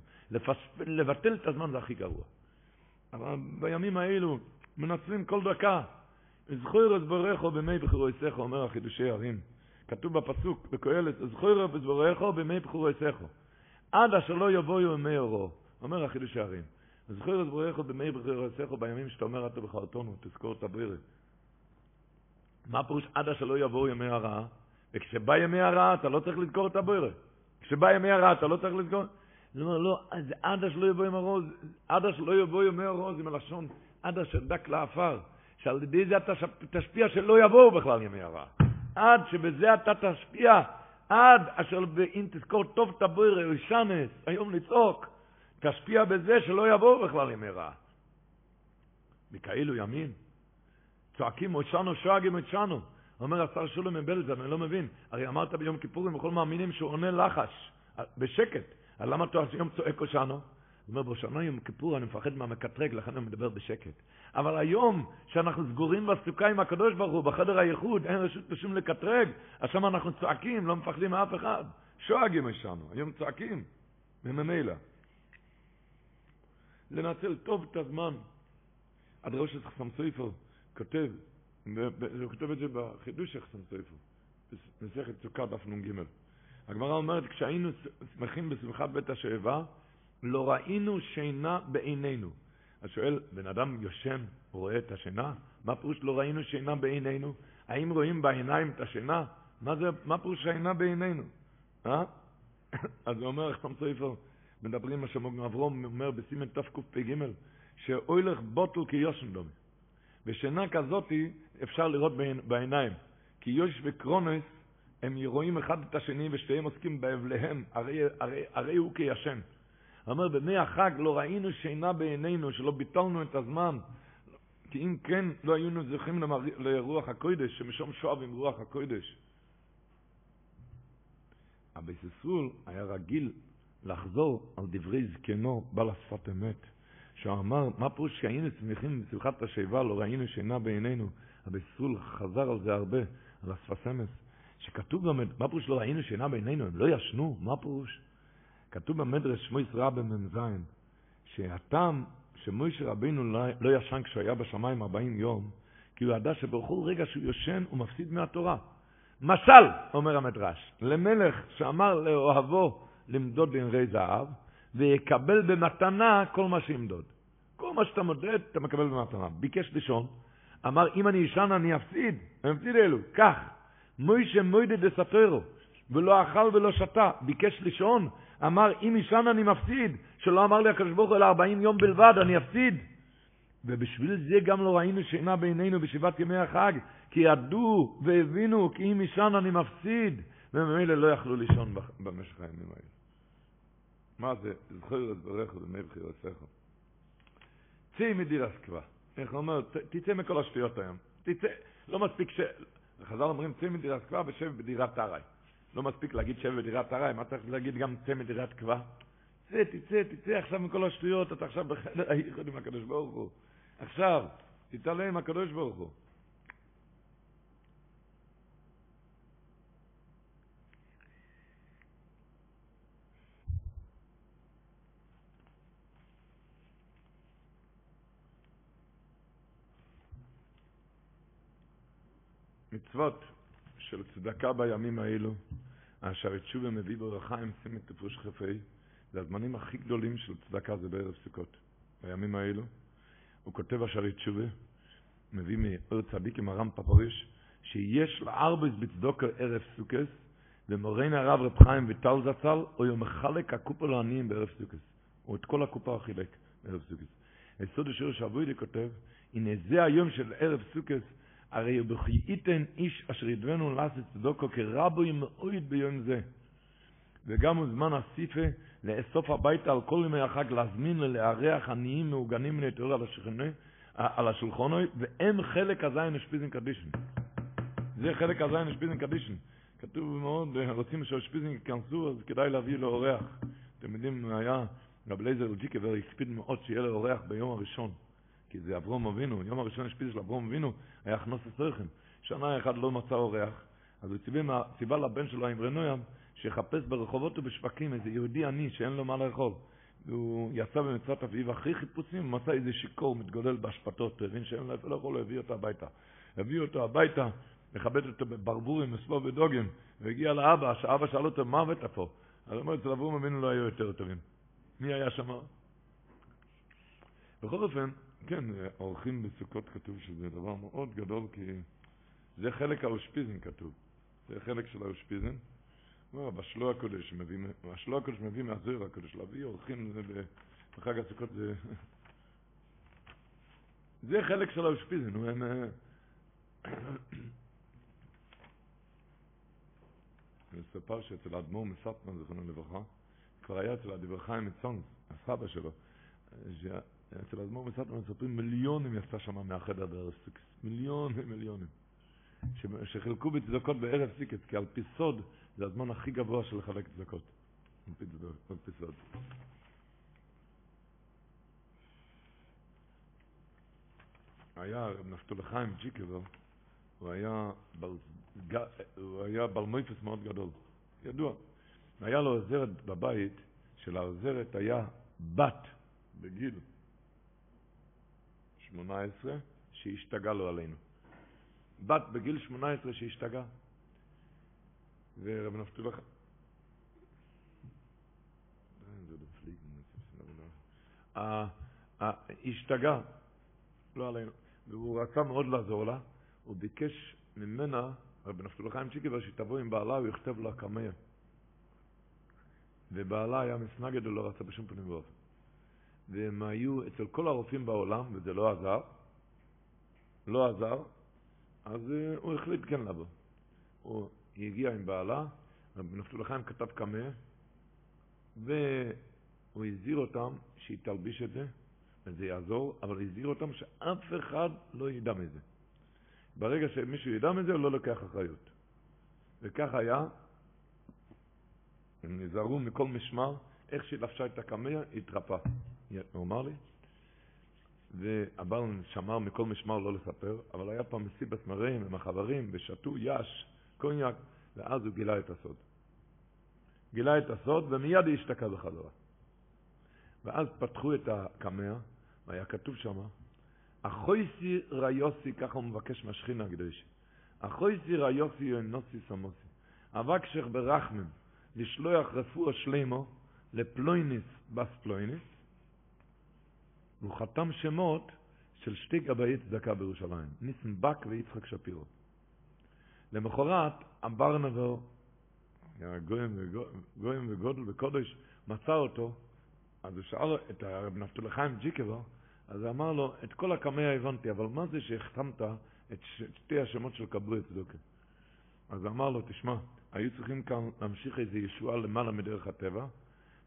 לבטל את הזמן זה הכי גרוע. אבל בימים האלו מנצלים כל דקה. זכור את ברכו במי בחירו יסכו, אומר החידושי ערים. כתוב בפסוק בקהלת, זכור את ברכו במי בחירו יסכו. עד אשר לא יבואו ימי אורו, אומר החידושי ערים. זכור את ברכו במי בחירו יסכו בימים שאתה אומר אתה בחרטונו, תזכור את הברך. מה פירוש עד אשר לא יבואו ימי הרעה? וכשבא ימי הרעה אתה לא צריך לזכור את הברך. כשבא ימי הרע אתה לא צריך לזכור? הוא אומר, לא, אז עד אשר לא יבוא ימי הרוז, עד אשר לא יבוא ימי הרוז עם הלשון, עד אשר דק לעפר, שעל ידי זה אתה תשפיע שלא יבואו בכלל ימי הרע. עד שבזה אתה תשפיע, עד אשר אם תזכור טוב את הבוירה, ישנס, היום לצעוק, תשפיע בזה שלא יבואו בכלל ימי רע. מכאלו ימים, צועקים מוישנו שואגים מוישנו. אומר השר שולם מבלז, אני לא מבין. הרי אמרת ביום כיפורים בכל מאמינים שהוא עונה לחש, בשקט. אז למה אתה היום צועק? הוא אומר, בשנה יום כיפור אני מפחד מהמקטרג, לכן אני מדבר בשקט. אבל היום, שאנחנו סגורים בסוכה עם הקדוש ברוך הוא, בחדר הייחוד, אין רשות לשום לקטרג, אז שם אנחנו צועקים, לא מפחדים מאף אחד. שואגים ישנו, היום צועקים, ממילא. לנצל טוב את הזמן. הדרוש חסם סופר כותב, הוא כותב את זה בחידוש יחסן סופר, במסכת סוכה דף נ"ג. הגמרא אומרת, כשהיינו שמחים בשמחת בית השואבה, לא ראינו שינה בעינינו. אז שואל, בן אדם יושן, רואה את השינה? מה פירוש לא ראינו שינה בעינינו? האם רואים בעיניים את השינה? מה, זה, מה פירוש שינה בעינינו? אה? אז הוא אומר, חסם סופר, מדברים מה שמוג אברום אומר בסימן תקפ"ג, שאוילך בוטל כיושן דומי. ושינה כזאתי אפשר לראות בעיניים. כי יוש וקרונס, הם רואים אחד את השני ושתיהם עוסקים באבליהם, הרי, הרי, הרי הוא כישן. אומר, בימי החג לא ראינו שינה בעינינו, שלא ביטלנו את הזמן. כי אם כן, לא היינו זוכים לרוח הקודש, שמשום שואב עם רוח הקודש. אבי סיסול היה רגיל לחזור על דברי זקנו, בעל השפת אמת. שהוא אמר, מה פירוש שהיינו שמחים בשמחת השיבה, לא ראינו שינה בעינינו. הבסול חזר על זה הרבה, על הספסמס, שכתוב גם, מה פירוש לא ראינו שינה בעינינו, הם לא ישנו, מה פירוש? כתוב במדרש שמויס רבה מ"ז, שהטעם שמוישה רבינו לא, לא ישן כשהוא היה בשמיים 40 יום, כי הוא ידע שבכל רגע שהוא יושן הוא מפסיד מהתורה. משל, אומר המדרש, למלך שאמר לאוהבו למדוד לנרי זהב, ויקבל במתנה כל מה שימדוד. כל מה שאתה מודד, אתה מקבל במתנה. ביקש לישון, אמר, אם אני ישן אני אפסיד. אני אפסיד אלו, כך. מוישה מוידה דסתרו, ולא אכל ולא שתה. ביקש לישון, אמר, אם ישן אני מפסיד. שלא אמר לי הקדוש ברוך הוא, אלא 40 יום בלבד, אני אפסיד. ובשביל זה גם לא ראינו שינה בעינינו בשבעת ימי החג, כי ידעו והבינו כי אם ישן אני מפסיד, וממילא לא יכלו לישון במשך הימים האלה. מה זה? זכור את ברך ובמי בחירתך. צאי מדירה סקווה. איך הוא אומר? תצא מכל השטויות היום. תצא. לא מספיק ש... חז"ל אומרים צא מדירה סקווה ושב בדירת ארעי. לא מספיק להגיד שב בדירת ארעי, מה צריך להגיד גם צא מדירת קווה? צא, תצא, תצא עכשיו מכל השטויות, אתה עכשיו בחדר הייחוד עם הקדוש ברוך הוא. עכשיו, תתעלה עם הקדוש ברוך הוא. מצוות של צדקה בימים האלו, אשר תשובה מביא ברכה עם סימת תפוש חפי, זה הזמנים הכי גדולים של צדקה זה בערב סוכות. בימים האלו, הוא כותב אשר תשובה, מביא מאור צדיק עם הרם פפריש, שיש לארבס בצדוקה ערב סוכס, ומורן הרב רב חיים ויטל זצ"ל, הוא יום מחלק הקופה לעניים בערב סוכס. הוא את כל הקופה חילק בערב סוכס. היסוד השיר שאבוידי כותב, הנה זה היום של ערב סוכס, הרי הוא בחייתן איש אשר ידבנו לעשות צדוקו כרבוי מאויד ביום זה. וגם הוא זמן הסיפה לאסוף הביתה על כל ימי החג, להזמין ולארח עניים מעוגנים מן התיאור על, השולחונו, והם חלק הזין השפיזן קדישן. זה חלק הזין השפיזן קדישן. כתוב מאוד, רוצים שהשפיזן ייכנסו, אז כדאי להביא לו אורח. אתם יודעים, היה רב אליעזר אלג'יקבר הקפיד מאוד שיהיה לו אורח ביום הראשון. כי זה אברום אבינו, יום הראשון השפיז של אברום אבינו היה הכנוס הסרחם. שנה אחת לא מצא אורח, אז הוא ציווה, ציווה לבן שלו, האמרנוים, שיחפש ברחובות ובשווקים איזה יהודי עני שאין לו מה לאכול. והוא יצא במצוות אביו אחרי חיפושים, מצא איזה שיכור מתגולל באשפתות, הבין שאין לו איפה לאכול, הביא אותו הביתה. הביא אותו הביתה, מכבד אותו בברבורים, מספור ודוגן, והגיע לאבא, שאבא שאל אותו, מה הבאת פה? אז הוא אומר, אצל אברום אבינו לא היו יותר טובים. מי היה שם? בכל אופן, כן, אורחים בסוכות כתוב שזה דבר מאוד גדול, כי זה חלק האושפיזן כתוב. זה חלק של האושפיזן. לא, בשלו הקודש מביא, בשלו הקודש מביא מהזוהר הקודש, להביא אורחים בחג הסוכות זה... זה חלק של האושפיזן, הוא הם... מספר שאצל האדמו"ר מסטמר, זכרונו לברכה, כבר היה אצל הדברי חיים מצאנז, הסבא שלו, אצל האדמו"ר מסטמר מספרים מיליונים יצא שם מהחדר בערב סוכות, מיליונים מיליונים, שחילקו בצדקות בערב סוכות, כי על פי סוד זה הזמן הכי גבוה של לחלק צדקות. על פי סוד. היה רב נפתלי חיים דז'יקובר, הוא היה בל, הוא היה בל מויפס מאוד גדול, ידוע. היה לו עוזרת בבית, שלעוזרת היה בת בגיל 18 שהשתגע לו עלינו. בת בגיל 18 שהשתגע. ורב נפתול השתגע, לא עלינו, והוא רצה מאוד לעזור לה, הוא ביקש ממנה, רבי נפתול חיים צ'יקבר, שתבוא עם בעלה, הוא יכתב לה קמיה. ובעלה היה מסנגד ולא רצה בשום פנים ואופן. והם היו אצל כל הרופאים בעולם, וזה לא עזר, לא עזר, אז הוא החליט כן לבוא. הוא היא הגיעה עם בעלה, רבי נפתול חיים כתב קמא, והוא הזהיר אותם שהיא תלביש את זה, וזה יעזור, אבל הזהיר אותם שאף אחד לא ידע מזה. ברגע שמישהו ידע מזה, הוא לא לוקח אחריות. וכך היה, הם נזהרו מכל משמר, איך שהיא לבשה את הקמע, היא התרפאה. הוא אמר לי, והבעל שמר מכל משמר לא לספר, אבל היה פעם מסיבת מרעים עם החברים, ושתו יש, קוניאק, ואז הוא גילה את הסוד. גילה את הסוד, ומיד היא השתקעה בחזרה. ואז פתחו את הקמע, והיה כתוב שם, אחויסי ריוסי, ככה הוא מבקש מהשכינה הקדושה, אחויסי ריוסי יונוסי סמוסי, אבקשך ברחמם, לשלוח רפואה שלמו לפלויניס בס פלויניס, והוא חתם שמות של שתי גבאי צדקה בירושלים, ניסן בק ויצחק שפירו. למחרת, הברנבר, גויים, גויים וגודל וקודש, מצא אותו, אז הוא שאל את הרב נפתול חיים ג'יקבר, אז הוא אמר לו, את כל הקמע הבנתי, אבל מה זה שהחתמת את שתי השמות של קברי צדוקה? אז אמר לו, תשמע, היו צריכים כאן להמשיך איזו ישועה למעלה מדרך הטבע,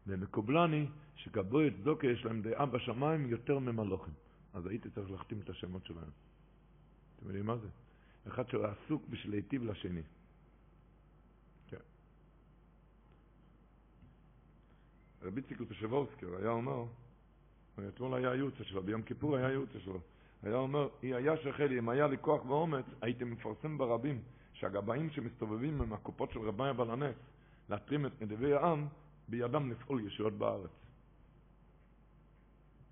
ומקובלני שקברי צדוקה יש להם דעה בשמיים יותר ממלוכים. אז הייתי צריך להחתים את השמות שלהם. אתם יודעים מה זה? אחד שהוא עסוק בשביל להיטיב לשני. כן. רבי ציקל פשבורסקר היה אומר, אתמול היה הייעוץ שלו, ביום כיפור היה הייעוץ שלו, היה אומר, היה שחל לי, אם היה לי כוח ואומץ, הייתי מפרסם ברבים שהגבאים שמסתובבים עם הקופות של רבי הבעל הנס, להתרים את נדבי העם, בידם לפעול ישועות בארץ.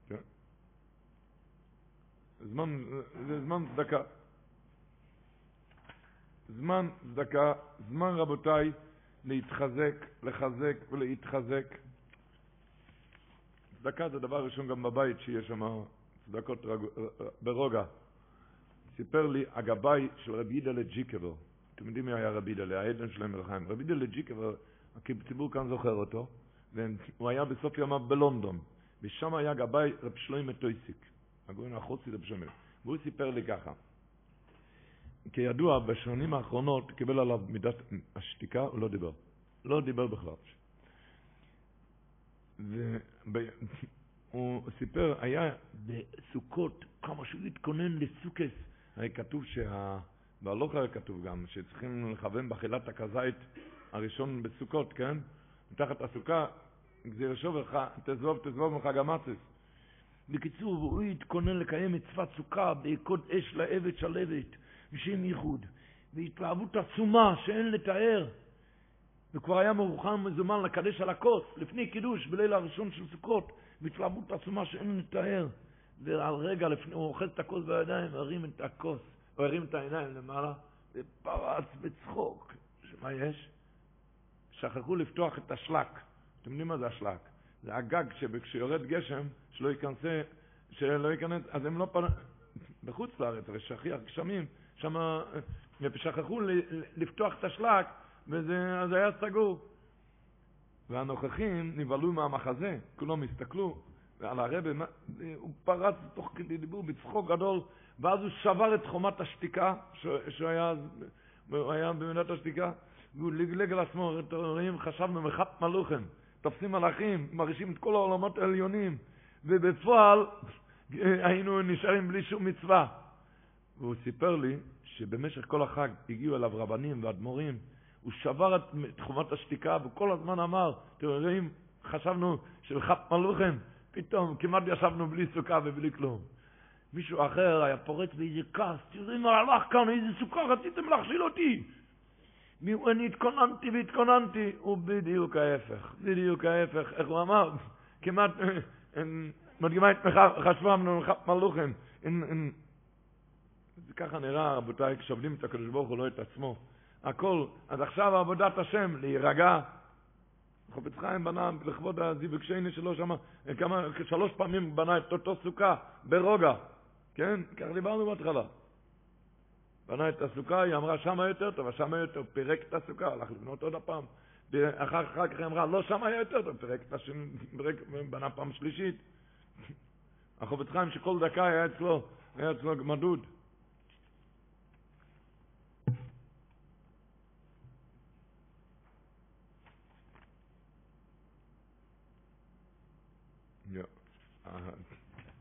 כן? זמן, זה זמן צדקה. זמן צדקה, זמן רבותיי, להתחזק, לחזק ולהתחזק. צדקה זה דבר ראשון גם בבית, שיש שם צדקות רג... ברוגע. סיפר לי הגבאי של רבי ידלה ג'יקבר, אתם יודעים מי היה רבי דלה, העדן שלהם מלחיים. רבי דלה ג'יק, אבל הציבור כאן זוכר אותו, והוא היה בסוף ימיו בלונדון, ושם היה גבאי רב שלוימה טויסיק, הגויין החוצי רב שלוימה, והוא סיפר לי ככה, כידוע, בשנים האחרונות קיבל עליו מידת השתיקה, הוא לא דיבר. לא דיבר בכלל. והוא סיפר, היה בסוכות, כמה שהוא התכונן לסוכס, הרי כתוב שה... בהלוך היה כתוב גם, שצריכים לכוון באכילת הכזית הראשון בסוכות, כן? מתחת הסוכה, גזיר שובך, תזבוב תזבוב מחג המצס. בקיצור, הוא התכונן לקיים מצוות סוכה בקוד אש לעבד שלבת, בשם ייחוד, והתלהבות עצומה שאין לתאר. וכבר היה מרוחם מזומן לקדש על הכוס, לפני קידוש, בליל הראשון של סוכות, בהתלהבות עצומה שאין לתאר. ועל רגע לפני, הוא אוחז את הכוס בידיים, הרים את הכוס, הוא הרים את העיניים למעלה, ופרץ בצחוק. שמה יש? שכחו לפתוח את השלק. אתם יודעים מה זה השלק? זה הגג שכשיורד גשם, שלא ייכנס, שלא ייכנס, אז הם לא פנ... בחוץ לארץ, הרי שכיח גשמים, שם, ושכחו לפתוח את השלק, וזה, היה סגור. והנוכחים נבהלו מהמחזה, כולם הסתכלו, ועל הרבי, הוא פרץ תוך כדי דיבור בצחוק גדול, ואז הוא שבר את חומת השתיקה, שהוא היה, היה במדינת השתיקה, והוא לגלג על עצמו, רואים, חשבנו מחת מלוכם, תופסים מלאכים, מרגישים את כל העולמות העליונים, ובפועל היינו נשארים בלי שום מצווה. והוא סיפר לי שבמשך כל החג הגיעו אליו רבנים ואדמו"רים, הוא שבר את תחומת השתיקה וכל הזמן אמר, אתם יודעים, חשבנו שלחת מלוכם, פתאום כמעט ישבנו בלי סוכה ובלי כלום. מישהו אחר היה פורץ באיזה כעס, תראי מה הלך כאן, איזה סוכה רציתם להכשיל אותי. אני התכוננתי והתכוננתי, הוא בדיוק ההפך, בדיוק ההפך, איך הוא אמר, כמעט, מדגימה את חשבם, מחת מלוכם, זה ככה נראה, רבותיי, כשעובדים את הקדוש ברוך הוא, לא את עצמו. הכל, אז עכשיו עבודת השם, להירגע. חפץ חיים בנה לכבוד הזיווג שני שלו שם, כמה, שלוש פעמים בנה את אותו סוכה, ברוגע. כן? כך דיברנו בהתחלה. בנה את הסוכה, היא אמרה שמה יותר טוב, שמה יותר, פירק את הסוכה, הלך לבנות עוד הפעם. אחר, כך היא אמרה, לא, שמה היה יותר טוב, פירק את פירק, בנה פעם שלישית. החופץ חיים שכל דקה היה אצלו, היה אצלו מדוד.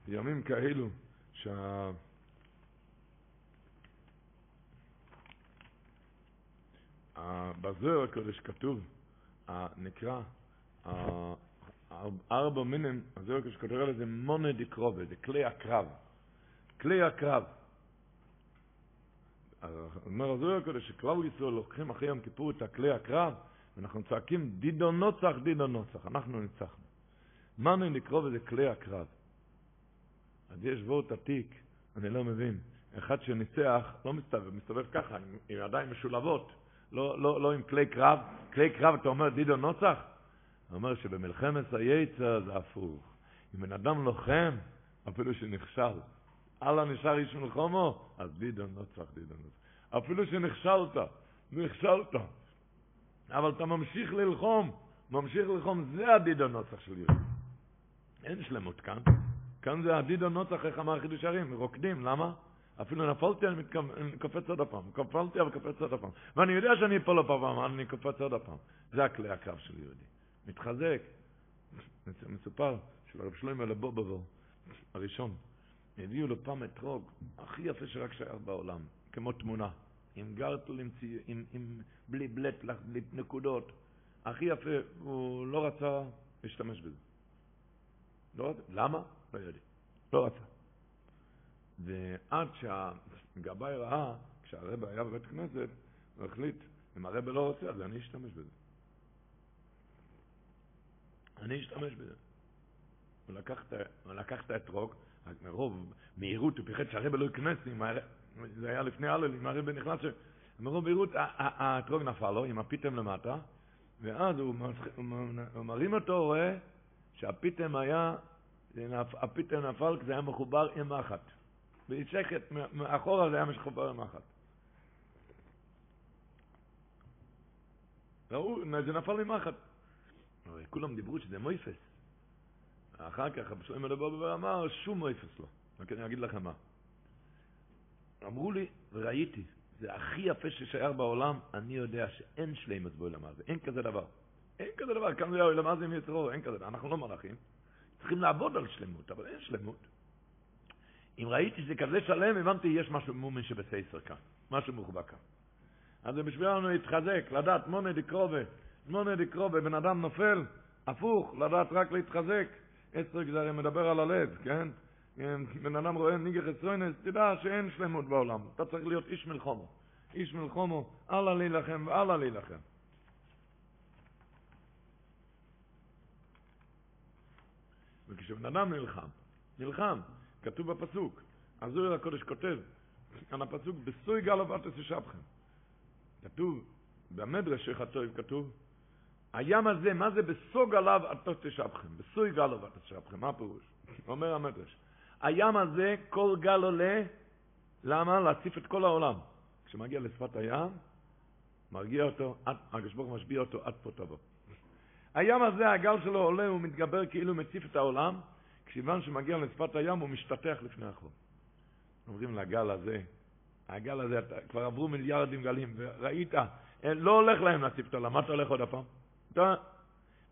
ימים כאלו שה... בזוהר הקודש כתוב, נקרא, ארבע מינים, הזוהר הקודש כתוב לזה מונה דקרובה, זה כלי הקרב. כלי הקרב. אומר הזוהר הקודש שכלל ישראל לוקחים אחרי יום כיפור את הכלי הקרב, ואנחנו צועקים דידו נוצח, דידו נוצח, אנחנו ניצחנו. מונה דקרובה זה כלי הקרב. אז יש וורט עתיק, אני לא מבין. אחד שניצח לא מסתובב, מסתובב ככה, עם ידיים משולבות, לא, לא, לא עם כלי קרב. כלי קרב, אתה אומר דידו נוצח? הוא אומר שבמלחמת היצר זה הפוך. אם בן אדם לוחם, אפילו שנכשל, אללה נשאר איש מלחומו, אז דידו נוצח, דידו נוצח. אפילו שנכשלת, נכשלת, אבל אתה ממשיך ללחום, ממשיך ללחום, זה הדידו נוצח של יהודי. אין שלמות כאן. כאן זה הדידו נוצח, איך אמר חידוש הרים, רוקדים, למה? אפילו נפלתי, אני קופץ עוד הפעם. קפלתי, אבל קופץ עוד הפעם. ואני יודע שאני אפול עוד פעם, אני קופץ עוד הפעם. זה הכלי הקרב של יהודי. מתחזק. מסופר שלרב שלמה לבובובו, הראשון, הביאו לו פעם אתרוג הכי יפה שרק שייך בעולם, כמו תמונה, עם גרטל, עם, צי... עם, עם בלי בלט, בלי נקודות, הכי יפה, הוא לא רצה להשתמש בזה. לא רצה, למה? לא יודע. לא רצה. ועד שהגבאי ראה, כשהרבא היה בבית כנסת, הוא החליט, אם הרבא לא רוצה, אז אני אשתמש בזה. אני אשתמש בזה. הוא לקח, את האתרוג, מרוב מהירות הוא פיחד שהרבא לא ייכנס, זה היה לפני הלל, אם הרבא נכנס, מרוב מהירות האתרוג נפל לו עם הפיתם למטה, ואז הוא, מרים אותו, רואה שהפיתם היה הפיתר נפל כי זה היה מחובר עם אחת. בשקט, מאחורה זה היה מחובר עם אחת. ראו, זה נפל ממחט. הרי כולם דיברו שזה מויפס. אחר כך הפסועים מדבר ואמר, שום מויפס לא. רק אני אגיד לכם מה. אמרו לי, וראיתי, זה הכי יפה ששייר בעולם, אני יודע שאין שלימות בעולם הזה, אין כזה דבר. אין כזה דבר, כאן זה העולם הזה עם יצרו, אין כזה דבר, אנחנו לא מלאכים. צריכים לעבוד על שלמות, אבל אין שלמות. אם ראיתי שזה כזה שלם, הבנתי, יש משהו מומן שבסייסר כאן, משהו מוחבא כאן. אז זה בשבילנו להתחזק, לדעת מונה דקרובה, מונה דקרובה, בן אדם נופל, הפוך, לדעת רק להתחזק. עשרה גזרים מדבר על הלב, כן? בן אדם רואה ניגח עשרוינס, תדע שאין שלמות בעולם, אתה צריך להיות איש מלחומו. איש מלחומו, הלאה להילחם והלאה להילחם. וכשבן אדם נלחם, נלחם, כתוב בפסוק, הזוהר הקודש כותב, כאן הפסוק, בסוי גלו ואתס ישבכם. כתוב, במדרש שחטוב כתוב, הים הזה, מה זה בסוג עליו אתו תשבכם? בסוי גלו ואתו תשבכם, מה הפירוש? אומר המדרש, הים הזה, כל גל עולה, למה? להציף את כל העולם. כשמגיע לשפת הים, מרגיע אותו, הקדוש ברוך משביע אותו עד פה תבוא. הים הזה, הגל שלו עולה, הוא מתגבר כאילו מציף את העולם, כיוון שמגיע לשפת הים הוא משתטח לפני החור. אומרים לגל הזה, הגל הזה, כבר עברו מיליארדים גלים, וראית, לא הולך להם להציף את העולם, אתה הולך עוד הפעם? אתה,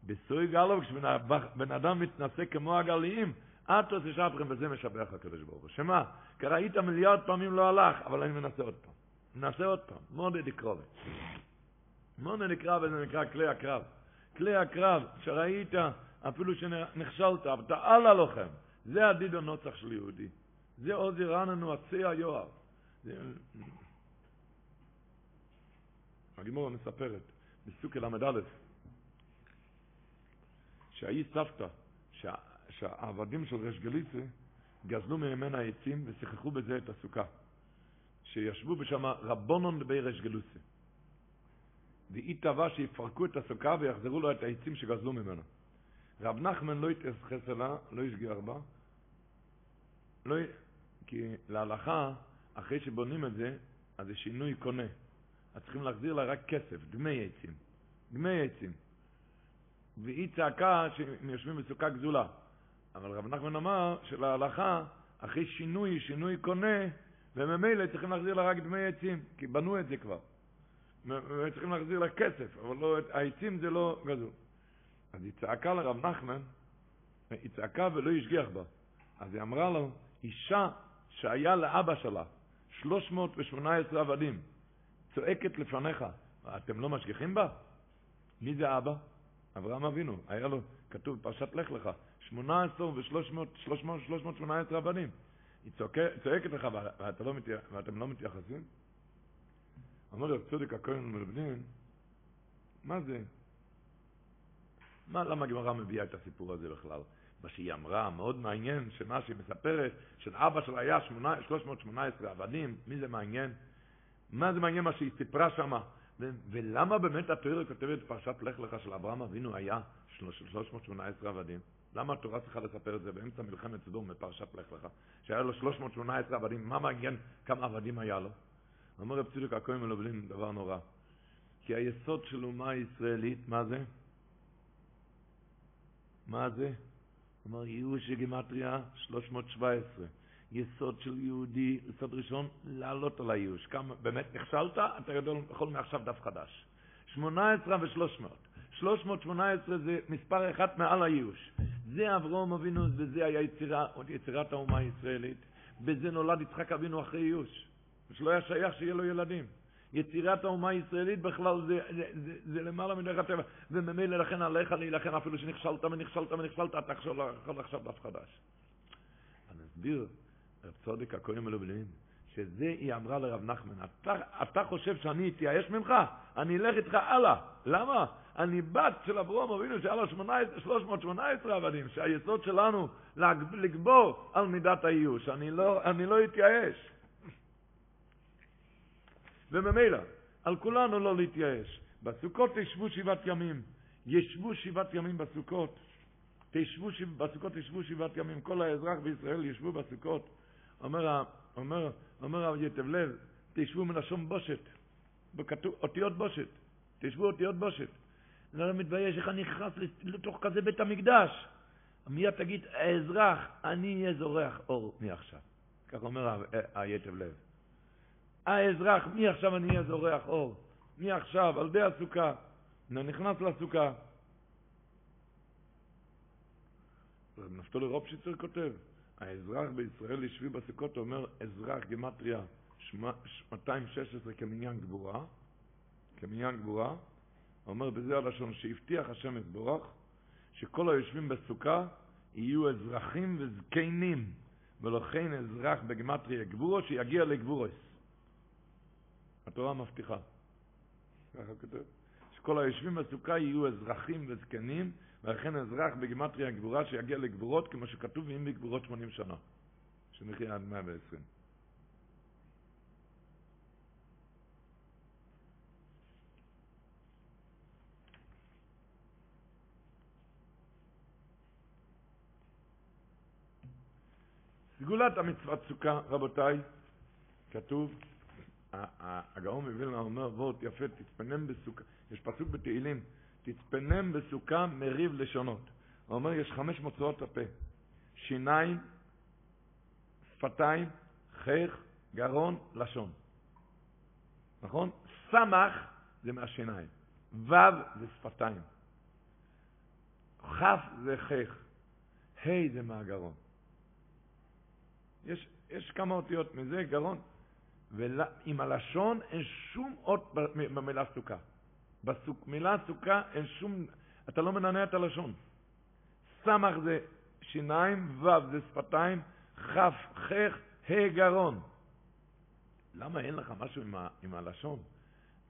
בסוי גלו, כשבן אדם מתנשא כמו הגליים, את עושה שבכם, וזה משבח הקדוש ברוך הוא. שמה? כי ראית מיליארד פעמים לא הלך, אבל אני מנסה עוד פעם. נעשה עוד פעם, מודה דקרובה. מודה דקרובה זה נקרא כלי הקרב. כלי הקרב, שראית, אפילו שנכשלת, אבל אתה על הלוחם. זה הדיד הנוצח של יהודי. זה עוזי רננו עצי היואב. הגימורה מספרת, בסוג ל"א, שהאי סבתא, שהעבדים של רש גליצה גזלו ממנה עצים ושיחחו בזה את הסוכה. שישבו בשם רבונון דבי רש גלוסה. והיא תבע שיפרקו את הסוכה ויחזרו לו את העצים שגזלו ממנו. רב נחמן לא התייחס אליה, לא השגיח בה, לא, כי להלכה, אחרי שבונים את זה, אז זה שינוי קונה. אז צריכים להחזיר לה רק כסף, דמי עצים. דמי עצים. והיא צעקה שהם יושבים בסוכה גזולה. אבל רב נחמן אמר שלהלכה, אחרי שינוי, שינוי קונה, וממילא צריכים להחזיר לה רק דמי עצים, כי בנו את זה כבר. צריכים להחזיר לה כסף, אבל לא, העצים זה לא גזול. אז היא צעקה לרב נחמן, היא צעקה ולא השגיח בה. אז היא אמרה לו, אישה שהיה לאבא שלה 318 עבדים, צועקת לפניך, אתם לא משגיחים בה? מי זה אבא? אברהם אבינו, היה לו, כתוב בפרשת לך לך, 18 ו-318 עבדים. היא צועקת לך ואתם לא, ואתם לא מתייחסים? אמר לו צודק הכהן מלבנין, מה זה? מה, למה הגמרא מביאה את הסיפור הזה בכלל? מה שהיא אמרה, מאוד מעניין, שמה שהיא מספרת, שלאבא שלה היה 318 עבדים, מי זה מעניין? מה זה מעניין מה שהיא סיפרה שמה? ולמה באמת התורה כותבת פרשת לך לך של אברהם אבינו היה 318 עבדים? למה התורה צריכה לספר את זה באמצע מלחמת סדום בפרשת לך לך? שהיה לו 318 עבדים, מה מעניין כמה עבדים היה לו? אומר רב צדוק הכהן מלובלין דבר נורא. כי היסוד של אומה הישראלית, מה זה? מה זה? אומר ייאוש גימטריה 317. יסוד של יהודי, יסוד ראשון, לעלות על הייאוש. כמה, באמת נכשלת, אתה יכול מעכשיו דף חדש. 18 ו-300. 318 זה מספר אחד מעל הייאוש. זה אברהם אבינו, וזה היה יצירה, יצירת האומה הישראלית. בזה נולד יצחק אבינו אחרי ייאוש. שלא היה שייך שיהיה לו ילדים. יצירת האומה הישראלית בכלל זה, זה, זה, זה למעלה מדרך הטבע, וממילא לכן עליך להילחם אפילו שנכשלת ונכשלת ונכשלת, אתה יכול עכשיו דף חדש. אני אסביר, רב צודק הכהן מלובלין, שזה היא אמרה לרב נחמן, אתה, אתה חושב שאני אתייאש ממך? אני אלך איתך הלאה. למה? אני בת של אברום אבינו שהיה לו 318 עבדים, שהיסוד שלנו לגבור על מידת האיוש. אני לא, אני לא אתייאש. וממילא, על כולנו לא להתייאש. בסוכות תשבו שבעת ימים. ישבו שבעת ימים בסוכות. תשבו, בסוכות תשבו שבעת ימים. כל האזרח בישראל ישבו בסוכות. אומר, אומר, אומר הרב יתב לב, תשבו מלשון בושת. בכתוב, אותיות בושת. תשבו אותיות בושת. אני לא מתבייש איך אני נכנס לתוך כזה בית המקדש. מיד תגיד, האזרח, אני אהיה זורח אור מעכשיו. כך אומר היטב לב. האזרח, מעכשיו אני אהיה זורח אור. מעכשיו, על ידי הסוכה. אני נכנס לסוכה. נפתולי רופשיצר כותב, האזרח בישראל ישבי בסוכות, אומר אזרח גמטריה 216 כמניין גבורה, כמניין גבורה, אומר בזה הלשון שהבטיח השם יתברך שכל היושבים בסוכה יהיו אזרחים וזקנים, ולכן אזרח בגמטריה גבורו שיגיע לגבורס. התורה מבטיחה. ככה כותב. שכל היושבים בסוכה יהיו אזרחים וזקנים, ולכן אזרח בגימטריה גבורה שיגיע לגבורות, כמו שכתוב, ואם בגבורות 80 שנה, שנחיה עד 120. סגולת המצוות סוכה, רבותיי, כתוב, הגאון מווילנה אומר וורט יפה, תצפנם בסוכה, יש פסוק בתהילים, תצפנם בסוכה מריב לשונות. הוא אומר, יש חמש מוצאות הפה, שיניים, שפתיים, חייך, גרון, לשון. נכון? סמך זה מהשיניים, ו' זה שפתיים, כ' זה חייך, ה' זה מהגרון. יש, יש כמה אותיות מזה, גרון. ועם הלשון אין שום אות במילה סוכה. במילה סוכה אין שום, אתה לא מנענע את הלשון. סמך זה שיניים, ו' זה שפתיים, כ', ח', ה' גרון. למה אין לך משהו עם, ה, עם הלשון?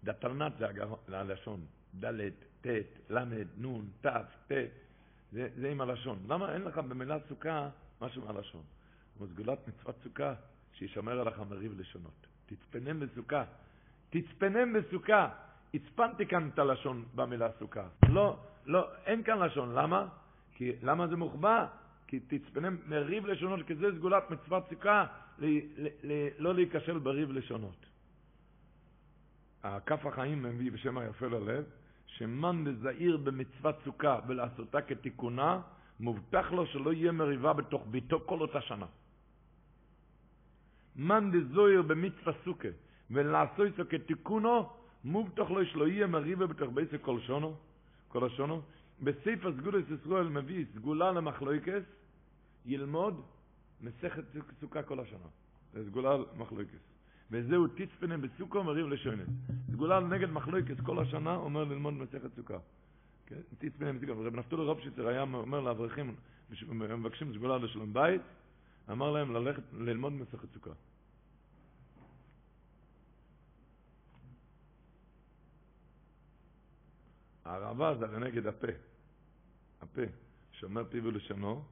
דתלנת זה הגרון, הלשון, ד', ט', ל', נ', ת', ט', זה, זה עם הלשון. למה אין לך במילה סוכה משהו מהלשון? וסגולת מצוות סוכה, שישמר עליך מריב לשונות. תצפנם בסוכה. תצפנם בסוכה. הצפנתי כאן את הלשון במילה סוכה. לא, לא, אין כאן לשון. למה? כי, למה זה מוחבא? כי תצפנם מריב לשונות, כי זה סגולת מצוות סוכה, ל, ל, ל, לא להיכשל בריב לשונות. הכף החיים מביא בשם היפה ללב, שמאן דזעיר במצוות סוכה ולעשותה כתיקונה, מובטח לו שלא יהיה מריבה בתוך ביתו כל אותה שנה. מאן דזויר במצווה סוכה, ולעשו איתו כתיקונו, מובטח לו שלא יהיה מריבה בתוך ביתו כל שונו, כל השונו. בספר סגולת ישראל מביא סגולה למחלויקס, ילמוד מסכת סוכה כל השנה. זה סגולה למחלויקס. וזהו תצפנה בסוכו מריב לשונס. סגולה נגד מחלויקס כל השנה, אומר ללמוד מסכת סוכה. כן? תצפנה בסוכה. רב נפתולי רובשיצר היה אומר לאברכים, מבקשים סגולה לשלום בית, אמר להם ללכת ללמוד מסכת סוכה. הערבה זה הרי נגד הפה. הפה. שומר פיו ולשונו,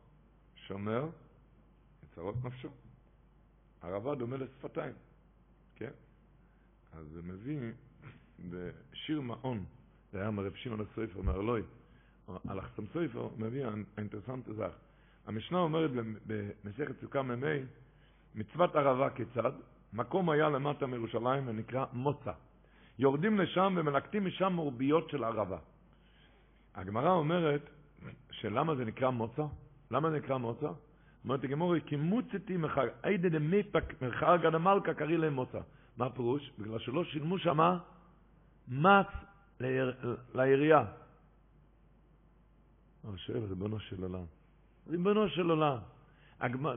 שומר יצרות נפשו. הערבה דומה לשפתיים, כן? אז זה מביא בשיר מעון, זה היה מרב שמעון הסופר מארלוי, על החסם סופר מביא האינטרסנט הזה. המשנה אומרת במסכת סוכה מ"ה, מצוות ערבה כיצד? מקום היה למטה מירושלים ונקרא מוצא. יורדים לשם ומלקטים משם מורביות של ערבה. הגמרא אומרת שלמה זה נקרא מוצא? למה זה נקרא מוצא? אומרת הגמורי, כי מוצאתי עידא דמיפק מחרגא דמלכה קריא להם מוצא. מה הפירוש? בגלל שלא שילמו שמה מס לעירייה. הוא שואל, ריבונו של עולם. ריבונו של עולם.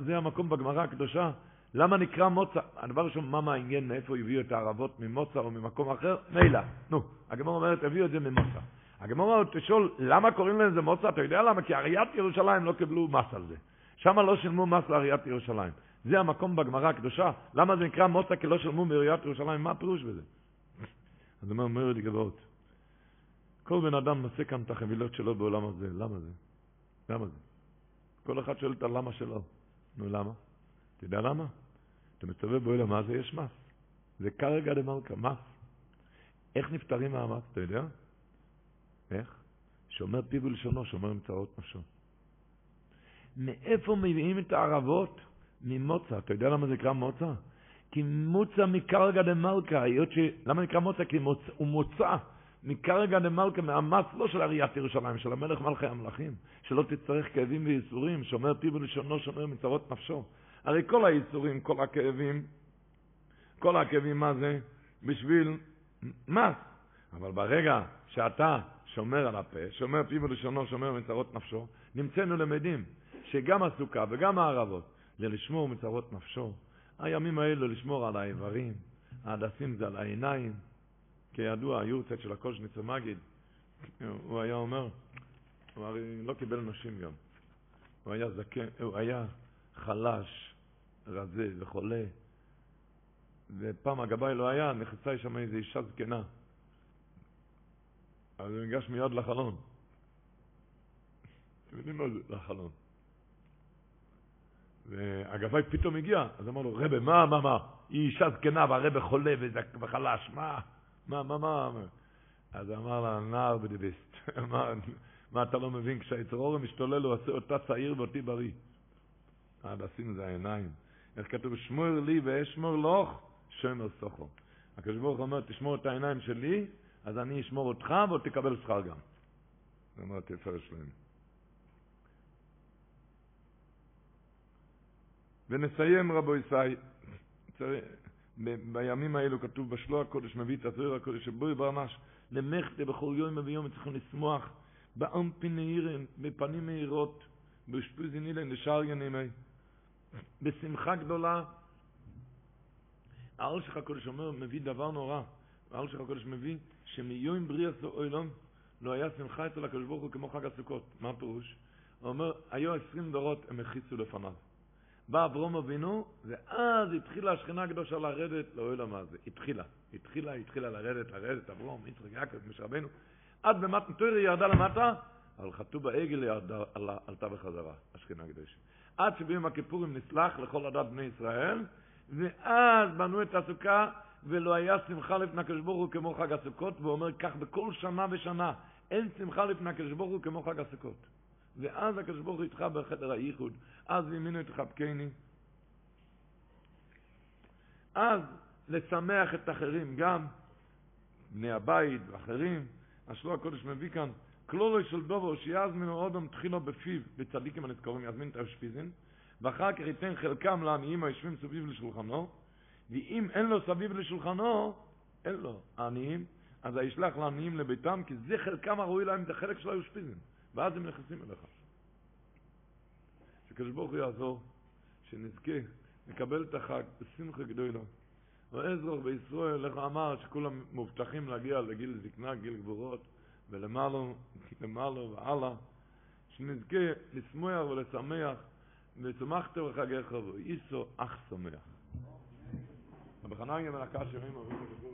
זה המקום בגמרא הקדושה למה נקרא מוצא? הדבר ראשון, מה מעניין מאיפה הביאו את הערבות ממוצא או ממקום אחר? מילא. נו, הגמור אומרת, הביאו את זה ממוצא. הגמור אומרת, תשאול, למה קוראים לזה מוצא? אתה יודע למה? כי עיריית ירושלים לא קיבלו מס על זה. שם לא שילמו מס לעיריית ירושלים. זה המקום בגמרא הקדושה. למה זה נקרא מוצא כי לא שילמו מעיריית ירושלים? מה הפירוש בזה? אז אומר, לי גבעות, כל בן אדם נושא כאן את החבילות שלו בעולם הזה. למה זה? למה זה? כל אחד שואל את הלמה שלו. נו, למה? אתה יודע למה? אתה מסתובב באוהל המס ויש מס. זה כרגע דמלכה, מס. איך נפטרים מהמס, אתה יודע? איך? שומר פיו ולשונו, שומר מצרות נפשו. מאיפה מביאים את הערבות? ממוצא. אתה יודע למה זה נקרא מוצא? כי מוצא מקרגא דמלכה, היות ש... למה נקרא מוצא? כי מוצא, הוא מוצא. מכרגע דמלכה, מהמס לא של עיריית ירושלים, של המלך מלכי המלכים, שלא תצטרך כאבים וייסורים, שומר פיו ולשונו, שומר מצרות נפשו. הרי כל הייסורים, כל הכאבים, כל הכאבים, מה זה? בשביל מס. אבל ברגע שאתה שומר על הפה, שומר פיו ולשונו, שומר מצרות נפשו, נמצאנו למדים שגם הסוכה וגם הערבות זה לשמור מצרות נפשו. הימים האלו לשמור על האיברים, ההדסים זה על העיניים. כידוע, היורצייט של הקושניצר מגיד, הוא היה אומר, הוא הרי לא קיבל נשים גם. הוא היה זקן, הוא היה חלש, רזה וחולה. ופעם הגבאי לא היה, נחצה שם איזו אישה זקנה. אז הוא ניגש מיד לחלון. אתם יודעים מה זה לחלון? והגבאי פתאום הגיע, אז אמר לו, רבה, מה, מה, מה? היא אישה זקנה והרבה חולה וחלש, מה, מה, מה, מה? אז אמר לה, נער בדביסט, מה, מה אתה לא מבין? כשהיצרור משתולל הוא עושה אותה צעיר ואותי בריא. עד עשינו זה העיניים. איך כתוב, שמור לי ואשמור לוך, שומר סוחו. הקדוש ברוך אומר, תשמור את העיניים שלי, אז אני אשמור אותך ועוד תקבל שכר גם. זה אומר תפארת שלהם. ונסיים רבו ישראל, בימים האלו כתוב בשלוע הקודש מביא את הזוהר הקודש שבוי ברנש למחתה בכל יום וביום צריכים לשמוח באמפין נהירן, בפנים מהירות, באשפוז אילן לשאר ינימי, בשמחה גדולה. העל שלך הקודש אומר, מביא דבר נורא. העל שלך הקודש מביא שמיום בריאת העולם לא היה שמחה אצל הקדוש ברוך הוא כמו חג הסוכות. מה הפירוש? הוא אומר, היו עשרים דורות הם החיצו לפניו. בא אברום אבינו, ואז התחילה השכינה הקדושה לרדת לעולם הזה. התחילה, התחילה, התחילה לרדת, לרדת, אברום, יצחק, יעקב, משה רבנו. עד במתן תוירה ירדה למטה, אבל חטאו בעגל ירדה, עלתה בחזרה, השכינה הקדושה. עד שביום הכיפורים נסלח לכל עדת בני ישראל, ואז בנו את הסוכה, ולא היה שמחה לפני הקדוש ברוך הוא כמו חג הסוכות, והוא אומר כך בכל שנה ושנה, אין שמחה לפני הקדוש ברוך הוא כמו חג הסוכות. ואז הקדוש ברוך הוא איתך בחדר הייחוד, אז ימינו את חבקני. אז לשמח את האחרים, גם בני הבית ואחרים. השלוע הקודש מביא כאן, כלולו של דובו שיזמינו אודם תחילו בפיו, בצדיקים הנזכורים, יזמין את האשפיזין, ואחר כך ייתן חלקם לעניים היושבים סביב לשולחנו, ואם אין לו סביב לשולחנו, אין לו העניים, אז הישלח לעניים לביתם, כי זה חלקם הראוי להם את החלק של האשפיזין, ואז הם נכנסים אליך. שקדוש ברוך הוא יעזור, שנזכה לקבל את החג בשמחה גדולה. ועזרוך בישראל, איך אמר שכולם מובטחים להגיע לגיל זקנה, גיל גבורות, ולמעלה, למעלה והלאה, שנזכה לשמוח ולשמח, ושמחת בחגיך ואיסו אך שמח. רבי חנניה מלכה שירים אבינו בגבול